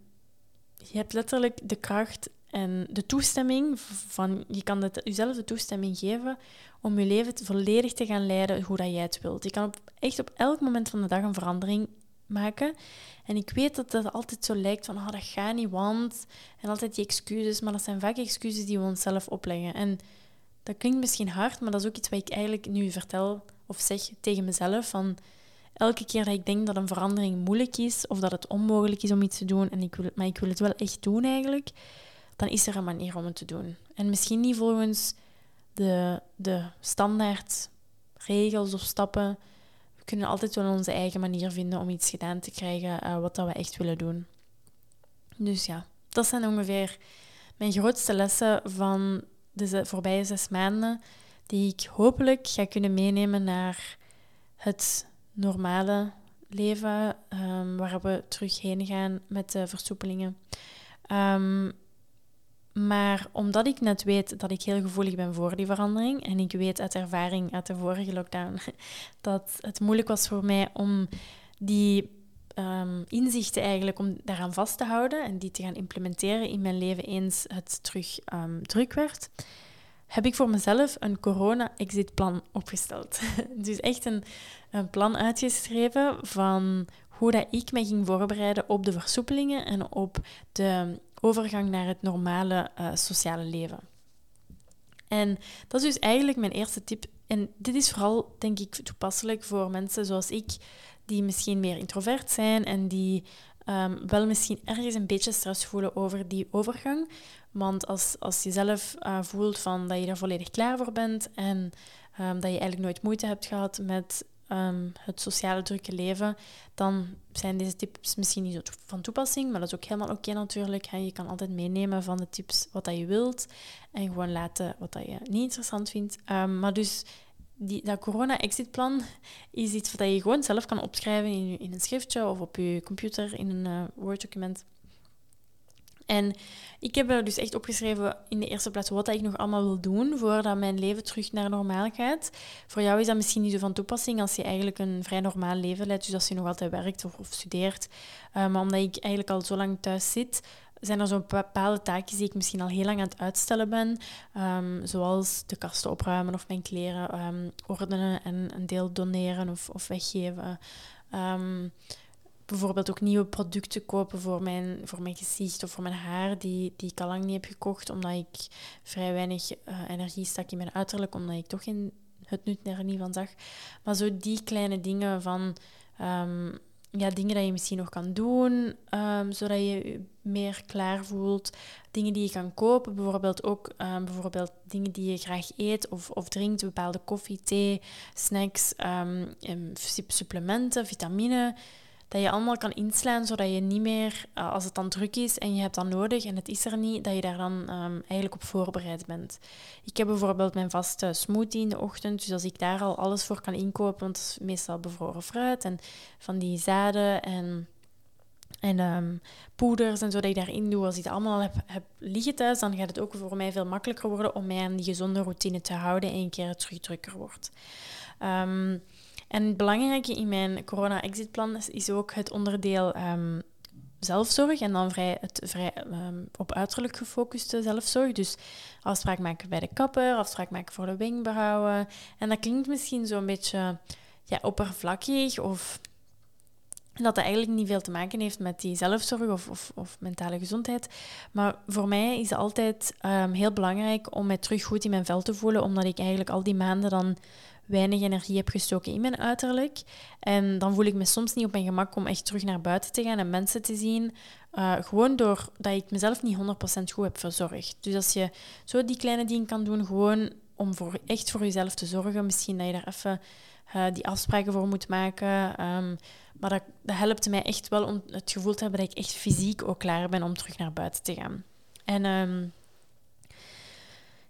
je hebt letterlijk de kracht en de toestemming van, je kan het, jezelf de toestemming geven om je leven volledig te gaan leiden hoe dat jij het wilt. Je kan echt op elk moment van de dag een verandering maken. En ik weet dat dat altijd zo lijkt van, oh, dat gaat niet, want... En altijd die excuses, maar dat zijn vaak excuses die we onszelf opleggen. En dat klinkt misschien hard, maar dat is ook iets wat ik eigenlijk nu vertel of zeg tegen mezelf. Van elke keer dat ik denk dat een verandering moeilijk is of dat het onmogelijk is om iets te doen, en ik wil, maar ik wil het wel echt doen eigenlijk, dan is er een manier om het te doen. En misschien niet volgens de, de standaard regels of stappen. We kunnen altijd wel onze eigen manier vinden om iets gedaan te krijgen uh, wat dat we echt willen doen. Dus ja, dat zijn ongeveer mijn grootste lessen van de voorbije zes maanden, die ik hopelijk ga kunnen meenemen naar het normale leven, um, waar we terug heen gaan met de versoepelingen. Um, maar omdat ik net weet dat ik heel gevoelig ben voor die verandering, en ik weet uit ervaring uit de vorige lockdown dat het moeilijk was voor mij om die um, inzichten eigenlijk om daaraan vast te houden en die te gaan implementeren in mijn leven eens het terug um, druk werd, heb ik voor mezelf een corona-exit-plan opgesteld. dus echt een, een plan uitgeschreven van hoe dat ik me ging voorbereiden op de versoepelingen en op de overgang naar het normale uh, sociale leven. En dat is dus eigenlijk mijn eerste tip. En dit is vooral, denk ik, toepasselijk voor mensen zoals ik, die misschien meer introvert zijn en die um, wel misschien ergens een beetje stress voelen over die overgang. Want als, als je zelf uh, voelt van dat je er volledig klaar voor bent en um, dat je eigenlijk nooit moeite hebt gehad met um, het sociale drukke leven, dan zijn deze tips misschien niet zo van toepassing, maar dat is ook helemaal oké natuurlijk. Je kan altijd meenemen van de tips wat dat je wilt en gewoon laten wat dat je niet interessant vindt. Maar dus die, dat corona-exitplan is iets wat je gewoon zelf kan opschrijven in, in een schriftje of op je computer in een uh, Word-document. En ik heb er dus echt opgeschreven in de eerste plaats wat ik nog allemaal wil doen voordat mijn leven terug naar normaal gaat. Voor jou is dat misschien niet zo van toepassing als je eigenlijk een vrij normaal leven leidt, dus als je nog altijd werkt of, studeert. Uh, maar omdat ik eigenlijk al zo lang thuis zit, zijn er zo'n bepaalde taakjes die ik misschien al heel lang aan het uitstellen ben. Um, zoals de kasten opruimen of mijn kleren um, ordenen en een deel doneren of, of weggeven. Um, bijvoorbeeld ook nieuwe producten kopen voor mijn, voor mijn gezicht of voor mijn haar, die, die ik al lang niet heb gekocht, omdat ik vrij weinig uh, energie stak in mijn uiterlijk, omdat ik toch geen, het nut er niet van zag. Maar zo die kleine dingen van... Ja, dingen die je misschien nog kan doen, um, zodat je je meer klaar voelt. Dingen die je kan kopen, bijvoorbeeld ook um, bijvoorbeeld dingen die je graag eet of, of drinkt, bepaalde koffie, thee, snacks, supplementen, vitamine dat je allemaal kan inslaan, zodat je niet meer, eh, als het dan druk is en je hebt dat nodig en het is er niet, dat je daar dan um, eigenlijk op voorbereid bent. Ik heb bijvoorbeeld mijn vaste smoothie in de ochtend, dus als ik daar al alles voor kan inkopen, want het is meestal bevroren fruit en van die zaden en en um, poeders en zo dat ik daarin doe. Als ik het allemaal heb, heb liggen thuis, dan gaat het ook voor mij veel makkelijker worden om mij aan die gezonde routine te houden en een keer het terug drukker wordt. Um, en het belangrijke in mijn corona-exitplan is ook het onderdeel um, zelfzorg en dan vrij, het vrij um, op uiterlijk gefocuste zelfzorg. Dus afspraak maken bij de kapper, afspraak maken voor de wenkbrauwen. En dat klinkt misschien zo'n beetje ja, oppervlakkig of dat dat eigenlijk niet veel te maken heeft met die zelfzorg of, of, of mentale gezondheid. Maar voor mij is het altijd um, heel belangrijk om mij terug goed in mijn vel te voelen, omdat ik eigenlijk al die maanden dan weinig energie heb gestoken in mijn uiterlijk. En dan voel ik me soms niet op mijn gemak om echt terug naar buiten te gaan en mensen te zien. Uh, gewoon doordat ik mezelf niet 100% goed heb verzorgd. Dus als je zo die kleine dingen kan doen, gewoon om voor, echt voor jezelf te zorgen. Misschien dat je daar even uh, die afspraken voor moet maken. Um, maar dat, dat helpt mij echt wel om het gevoel te hebben dat ik echt fysiek ook klaar ben om terug naar buiten te gaan. En um,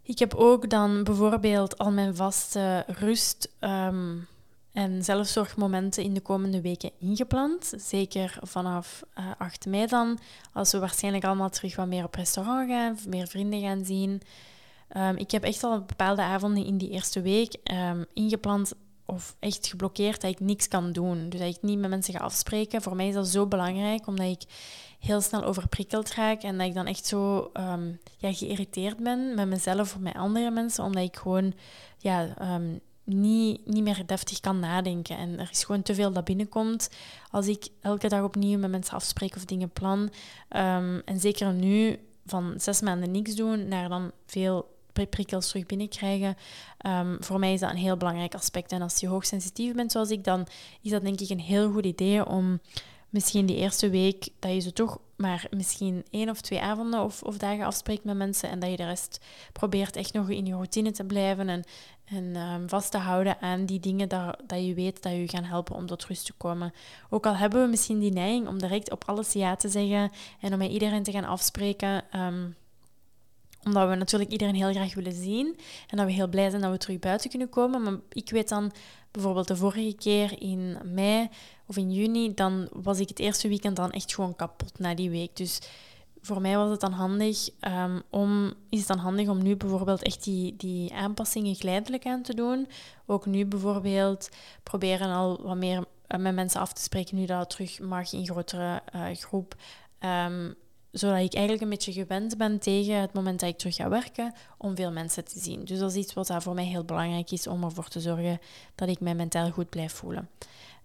ik heb ook dan bijvoorbeeld al mijn vaste rust, um, en zelfzorgmomenten in de komende weken ingepland. Zeker vanaf uh, eh, 8 mei dan, als we waarschijnlijk allemaal terug wat meer op restaurant gaan, meer vrienden gaan zien. Ik heb echt al bepaalde avonden in die eerste week um, ingepland of echt geblokkeerd dat ik niks kan doen. Dus dat ik niet met mensen ga afspreken. Voor mij is dat zo belangrijk, omdat ik heel snel overprikkeld raak en dat ik dan echt zo um, ja, geïrriteerd ben met mezelf of met andere mensen, omdat ik gewoon ja, niet, niet meer deftig kan nadenken. En er is gewoon te veel dat binnenkomt als ik elke dag opnieuw met mensen afspreek of dingen plan. Um, en zeker nu, van zes maanden niks doen naar dan veel prikkels terug binnenkrijgen. Um, voor mij is dat een heel belangrijk aspect. En als je hoogsensitief bent zoals ik, dan is dat denk ik een heel goed idee om misschien die eerste week dat je ze toch maar misschien één of twee avonden of, of dagen afspreekt met mensen en dat je de rest probeert echt nog in je routine te blijven en, en um, vast te houden aan die dingen dat, dat je weet dat je gaan helpen om tot rust te komen. Ook al hebben we misschien die neiging om direct op alles ja te zeggen en om met iedereen te gaan afspreken. Um, omdat we natuurlijk iedereen heel graag willen zien. En dat we heel blij zijn dat we terug buiten kunnen komen. Maar ik weet dan bijvoorbeeld de vorige keer in mei of in juni, dan was ik het eerste weekend dan echt gewoon kapot na die week. Dus voor mij was het dan handig um, om, is dan handig om nu bijvoorbeeld echt die, die aanpassingen geleidelijk aan te doen. Ook nu bijvoorbeeld proberen al wat meer eh, met mensen af te spreken nu dat het terug mag in grotere uh, groep. Um, zodat ik eigenlijk een beetje gewend ben tegen het moment dat ik terug ga werken, om veel mensen te zien. Dus dat is iets wat daar voor mij heel belangrijk is om ervoor te zorgen dat ik mij mentaal goed blijf voelen.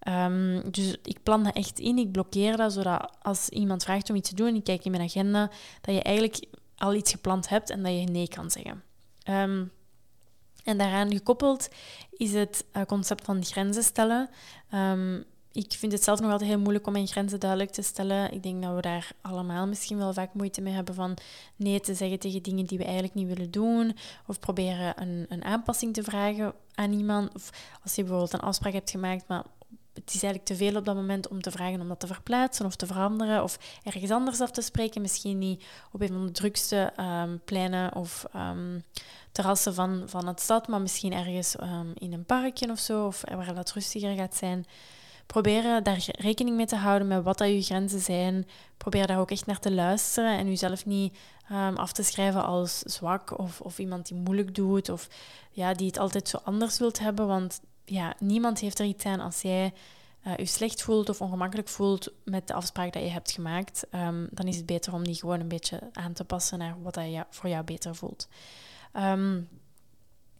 Um, dus ik plan dat echt in, ik blokkeer dat, zodat als iemand vraagt om iets te doen, ik kijk in mijn agenda, dat je eigenlijk al iets gepland hebt en dat je nee kan zeggen. Um, en daaraan gekoppeld is het uh, concept van grenzen stellen. Um, ik vind het zelf nog altijd heel moeilijk om mijn grenzen duidelijk te stellen. Ik denk dat we daar allemaal misschien wel vaak moeite mee hebben van nee te zeggen tegen dingen die we eigenlijk niet willen doen. Of proberen een, een aanpassing te vragen aan iemand. Of als je bijvoorbeeld een afspraak hebt gemaakt, maar het is eigenlijk te veel op dat moment om te vragen om dat te verplaatsen of te veranderen of ergens anders af te spreken. Misschien niet op een van de drukste um, pleinen of um, terrassen van, van het stad, maar misschien ergens um, in een parkje of zo, of waar dat rustiger gaat zijn proberen daar rekening mee te houden met wat dat je grenzen zijn. Probeer daar ook echt naar te luisteren en jezelf niet um, af te schrijven als zwak of, of iemand die moeilijk doet of ja, die het altijd zo anders wilt hebben. Want ja, niemand heeft er iets aan als jij uh, je slecht voelt of ongemakkelijk voelt met de afspraak dat je hebt gemaakt. Um, dan is het beter om die gewoon een beetje aan te passen naar wat dat je voor jou beter voelt. Um,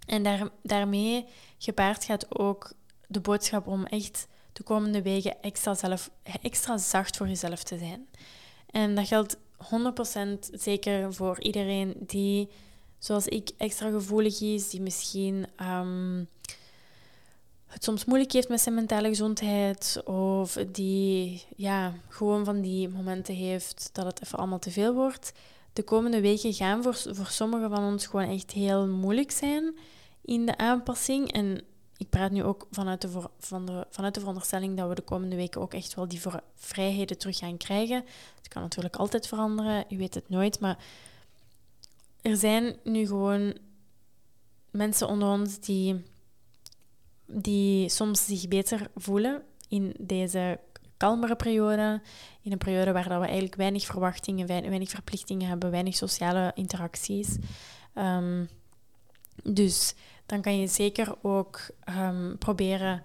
en daar, daarmee gepaard gaat ook de boodschap om echt de komende weken extra, zelf, extra zacht voor jezelf te zijn. En dat geldt 100% zeker voor iedereen die, zoals ik, extra gevoelig is, die misschien um, het soms moeilijk heeft met zijn mentale gezondheid, of die ja, gewoon van die momenten heeft dat het even allemaal te veel wordt. De komende weken gaan voor, voor sommigen van ons gewoon echt heel moeilijk zijn in de aanpassing. En ik praat nu ook vanuit de, van de, vanuit de veronderstelling dat we de komende weken ook echt wel die vrijheden terug gaan krijgen. Het kan natuurlijk altijd veranderen, je weet het nooit. Maar er zijn nu gewoon mensen onder ons die, die soms zich beter voelen in deze kalmere periode. In een periode waar dat we eigenlijk weinig verwachtingen, weinig verplichtingen hebben, weinig sociale interacties. Um, dus dan kan je zeker ook um, proberen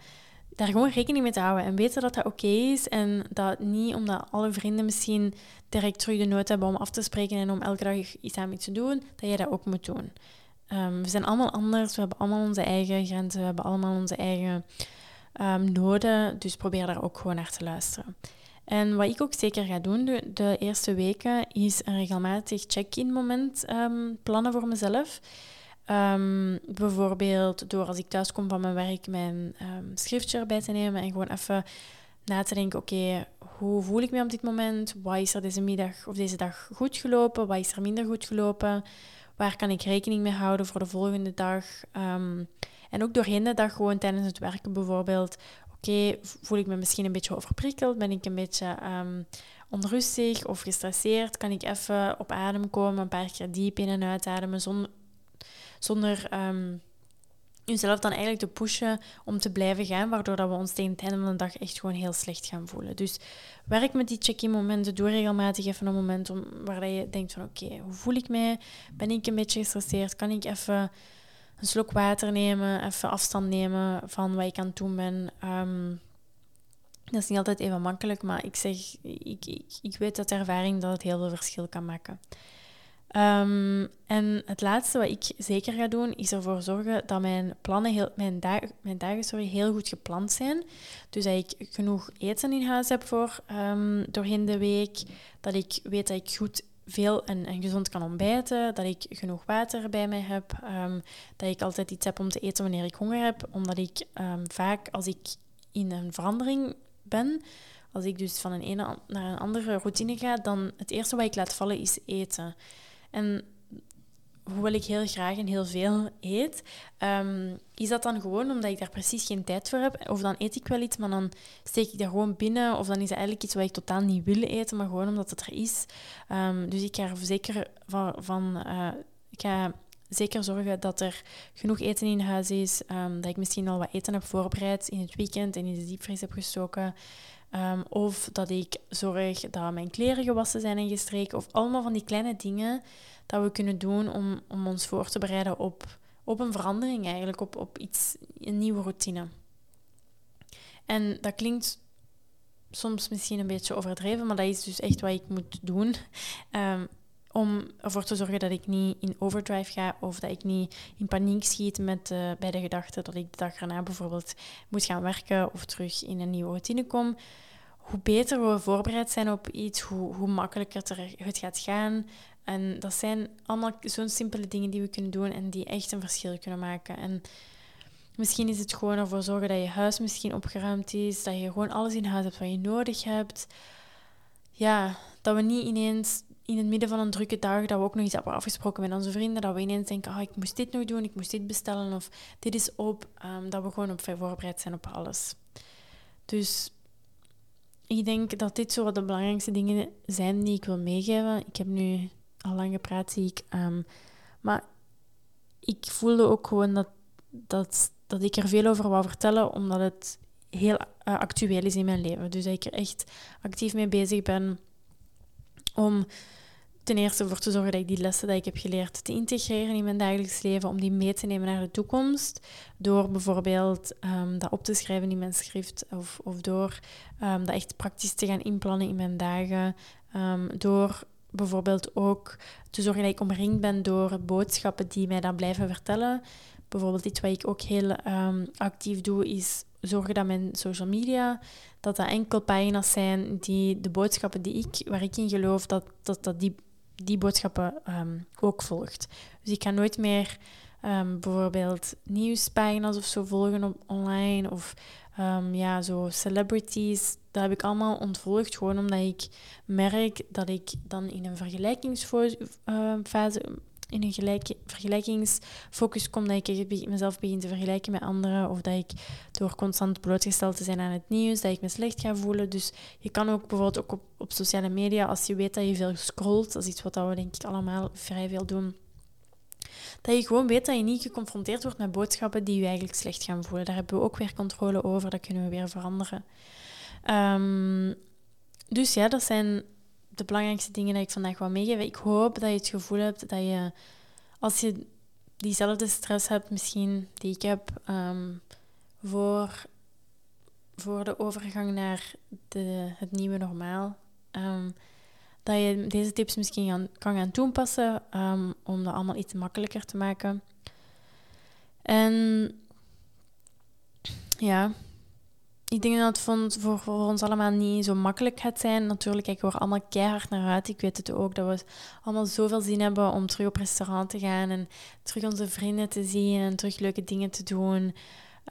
daar gewoon rekening mee te houden en weten dat dat oké is en dat niet omdat alle vrienden misschien direct terug de nood hebben om af te spreken en om elke dag iets aan iets te doen, dat je dat ook moet doen. Um, we zijn allemaal anders, we hebben allemaal onze eigen grenzen, we hebben allemaal onze eigen um, noden, dus probeer daar ook gewoon naar te luisteren. En wat ik ook zeker ga doen de, de eerste weken, is een regelmatig check-in moment plannen voor mezelf. Um, bijvoorbeeld door als ik thuis kom van mijn werk mijn um, schriftje erbij te nemen en gewoon even na te denken, oké, hoe voel ik me op dit moment? Wat is er deze middag of deze dag goed gelopen? Wat is er minder goed gelopen? Waar kan ik rekening mee houden voor de volgende dag? Um, en ook doorheen de dag, gewoon tijdens het werken bijvoorbeeld. Oké, voel ik me misschien een beetje overprikkeld? Ben ik een beetje onrustig of gestresseerd? Kan ik even op adem komen, een paar keer diep in en uitademen zonder, zonder um, jezelf dan eigenlijk te pushen om te blijven gaan, waardoor dat we ons tegen het einde van de dag echt gewoon heel slecht gaan voelen. Dus werk met die check-in momenten, doe regelmatig even een moment om, waar je denkt van oké, hoe voel ik mij? Ben ik een beetje gestresseerd? Kan ik even een slok water nemen, even afstand nemen van wat ik aan het doen ben? Ehm, dat is niet altijd even makkelijk, maar ik zeg, ik, ik, ik weet uit ervaring dat het heel veel verschil kan maken. Um, en het laatste wat ik zeker ga doen, is ervoor zorgen dat mijn plannen, mijn, dag, mijn dagen sorry, heel goed gepland zijn. Dus dat ik genoeg eten in huis heb voor um, doorheen de week. Dat ik weet dat ik goed veel en, en, gezond kan ontbijten. Dat ik genoeg water bij mij heb. Um, dat ik altijd iets heb om te eten wanneer ik honger heb. Omdat ik vaak, als ik in een verandering ben, als ik dus van een ene naar een andere routine ga, dan het eerste wat ik laat vallen is eten. En hoewel ik heel graag en heel veel eet, um, is dat dan gewoon omdat ik daar precies geen tijd voor heb. Of dan eet ik wel iets, maar dan steek ik dat gewoon binnen. Of dan is het eigenlijk iets wat ik totaal niet wil eten, maar gewoon omdat het er is. Um, dus ik ga er zeker van... van uh, ik ga zeker zorgen dat er genoeg eten in huis is. Um, dat ik misschien al wat eten heb voorbereid in het weekend en in de diepvries heb gestoken. Um, of dat ik zorg dat mijn kleren gewassen zijn en gestreken. Of allemaal van die kleine dingen dat we kunnen doen om, om ons voor te bereiden op, op een verandering eigenlijk, op, op iets, een nieuwe routine. En dat klinkt soms misschien een beetje overdreven, maar dat is dus echt wat ik moet doen. Um, om ervoor te zorgen dat ik niet in overdrive ga of dat ik niet in paniek schiet met, uh, bij de gedachte dat ik de dag erna bijvoorbeeld moet gaan werken of terug in een nieuwe routine kom. Hoe beter we voorbereid zijn op iets, hoe, hoe makkelijker het gaat gaan. En dat zijn allemaal zo'n simpele dingen die we kunnen doen en die echt een verschil kunnen maken. En misschien is het gewoon ervoor zorgen dat je huis misschien opgeruimd is, dat je gewoon alles in huis hebt wat je nodig hebt. Ja, dat we niet ineens in het midden van een drukke dag, dat we ook nog iets hebben afgesproken met onze vrienden, dat we ineens denken, ah, ik moest dit nog doen, ik moest dit bestellen of dit is op, um, dat we gewoon op voorbereid zijn op alles. Dus ik denk dat dit zo wat de belangrijkste dingen zijn die ik wil meegeven. Ik heb nu al lang gepraat, zie ik. Um, maar ik voelde ook gewoon dat, dat, dat ik er veel over wou vertellen, omdat het heel uh, actueel is in mijn leven. Dus dat ik er echt actief mee bezig ben om ten eerste voor te zorgen dat ik die lessen die ik heb geleerd te integreren in mijn dagelijks leven, om die mee te nemen naar de toekomst. Door bijvoorbeeld um, dat op te schrijven in mijn schrift of, of door um, dat echt praktisch te gaan inplannen in mijn dagen. Um, door bijvoorbeeld ook te zorgen dat ik omringd ben door boodschappen die mij dan blijven vertellen. Bijvoorbeeld iets wat ik ook heel actief doe, is zorgen dat mijn social media, dat dat enkel pagina's zijn die de boodschappen die ik, waar ik in geloof, dat, dat, dat die die boodschappen um, ook volgt. Dus ik ga nooit meer um, bijvoorbeeld nieuwspagina's of zo volgen op online of um, ja, zo celebrities. Dat heb ik allemaal ontvolgd, gewoon omdat ik merk dat ik dan in een vergelijkingsfase in een gelijk, vergelijkingsfocus kom, dat ik mezelf begin te vergelijken met anderen, of dat ik door constant blootgesteld te zijn aan het nieuws, dat ik me slecht ga voelen. Dus je kan ook bijvoorbeeld ook op, op sociale media, als je weet dat je veel scrolt, dat is iets wat we denk ik allemaal vrij veel doen, dat je gewoon weet dat je niet geconfronteerd wordt met boodschappen die je eigenlijk slecht gaan voelen. Daar hebben we ook weer controle over, dat kunnen we weer veranderen. Um, dus ja, dat zijn de belangrijkste dingen die ik vandaag wil meegeven. Ik hoop dat je het gevoel hebt dat je, als je diezelfde stress hebt, misschien die ik heb, um, voor, voor de overgang naar de, het nieuwe normaal, um, dat je deze tips misschien kan gaan toepassen um, om dat allemaal iets makkelijker te maken. En ja, ik denk dat het voor, voor, ons allemaal niet zo makkelijk gaat zijn. Natuurlijk kijken we er allemaal keihard naar uit. Ik weet het ook, dat we allemaal zoveel zin hebben om terug op restaurant te gaan en terug onze vrienden te zien en terug leuke dingen te doen.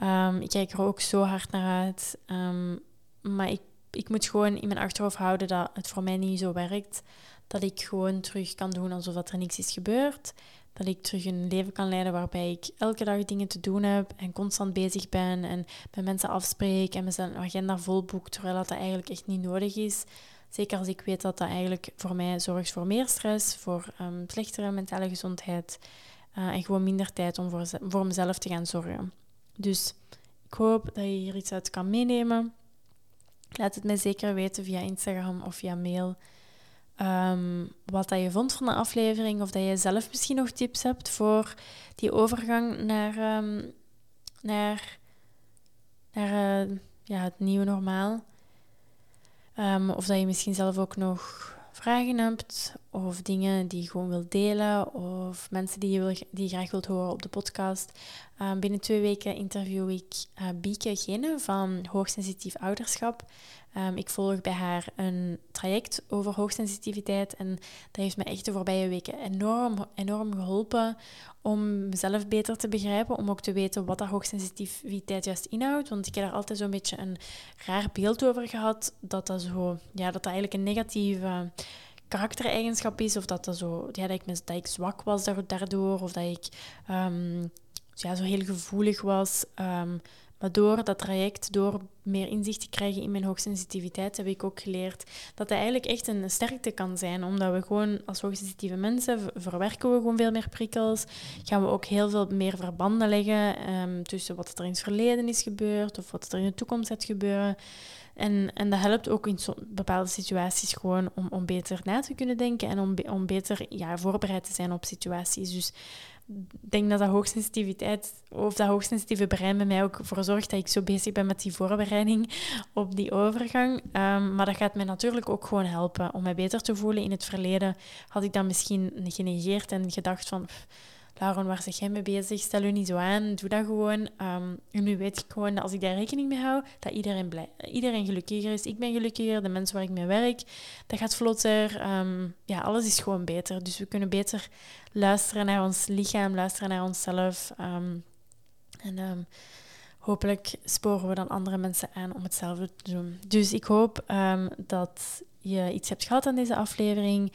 Um, ik kijk er ook zo hard naar uit. Um, maar ik, ik moet gewoon in mijn achterhoofd houden dat het voor mij niet zo werkt. Dat ik gewoon terug kan doen alsof er niks is gebeurd. Dat ik terug een leven kan leiden waarbij ik elke dag dingen te doen heb en constant bezig ben en met mensen afspreek en mijn agenda vol boek, terwijl dat eigenlijk echt niet nodig is. Zeker als ik weet dat dat eigenlijk voor mij zorgt voor meer stress, voor um, slechtere mentale gezondheid. en gewoon minder tijd om voor, voor mezelf te gaan zorgen. Dus ik hoop dat je hier iets uit kan meenemen. Laat het mij zeker weten via Instagram of via mail. Ehm, wat dat je vond van de aflevering. Of dat je zelf misschien nog tips hebt voor die overgang naar, ehm, naar, naar uh, ja, het nieuwe normaal. Um, of dat je misschien zelf ook nog vragen hebt of dingen die je gewoon wilt delen of mensen die je, wil, die graag wilt horen op de podcast. Binnen twee weken interview ik uh, Bieke Gene van Hoogsensitief Ouderschap. Um, ik volg bij haar een traject over hoogsensitiviteit en dat heeft me echt de voorbije weken enorm, enorm geholpen om mezelf beter te begrijpen, om ook te weten wat dat hoogsensitiviteit juist inhoudt. Want ik heb er altijd zo'n beetje een raar beeld over gehad dat dat, zo, ja, dat, dat eigenlijk een negatieve karaktereigenschap is, of dat, dat, zo, ja, dat, ik, dat ik zwak was daardoor, of dat ik um, ja, zo heel gevoelig was. Um, maar door dat traject, door meer inzicht te krijgen in mijn hoogsensitiviteit, heb ik ook geleerd dat het eigenlijk echt een sterkte kan zijn. Omdat we gewoon als hoogsensitieve mensen verwerken we gewoon veel meer prikkels. Gaan we ook heel veel meer verbanden leggen um, tussen wat er in het verleden is gebeurd of wat er in de toekomst gaat gebeuren. En, en dat helpt ook in bepaalde situaties gewoon om, om beter na te kunnen denken en om, om beter ja, voorbereid te zijn op situaties. Dus denk dat dat hoogsensitiviteit, of dat hoogsensitieve brein bij mij ook voor zorgt dat ik zo bezig ben met die voorbereiding op die overgang. Um, maar dat gaat mij natuurlijk ook gewoon helpen om mij beter te voelen. In het verleden had ik dat misschien genegeerd en gedacht van... Lauren, waar zeg jij mee bezig? Stel je niet zo aan, doe dat gewoon. Um, en nu weet ik gewoon dat als ik daar rekening mee hou, dat iedereen, blij, iedereen gelukkiger is. Ik ben gelukkiger, de mensen waar ik mee werk, dat gaat vlotter. Um, ja, alles is gewoon beter. Dus we kunnen beter luisteren naar ons lichaam, luisteren naar onszelf. Um, en hopelijk sporen we dan andere mensen aan om hetzelfde te doen. Dus ik hoop dat je iets hebt gehad aan deze aflevering.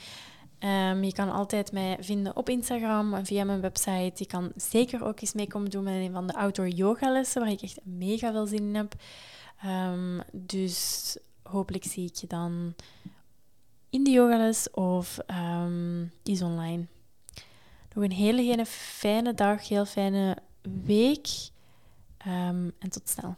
Um, je kan altijd mij vinden op Instagram en via mijn website. Je kan zeker ook eens mee komen doen met een van de outdoor yoga lessen, waar ik echt mega veel zin in heb. Um, dus hopelijk zie ik je dan in de yogales of um, is online. Nog een hele, hele fijne dag, heel fijne week en tot snel.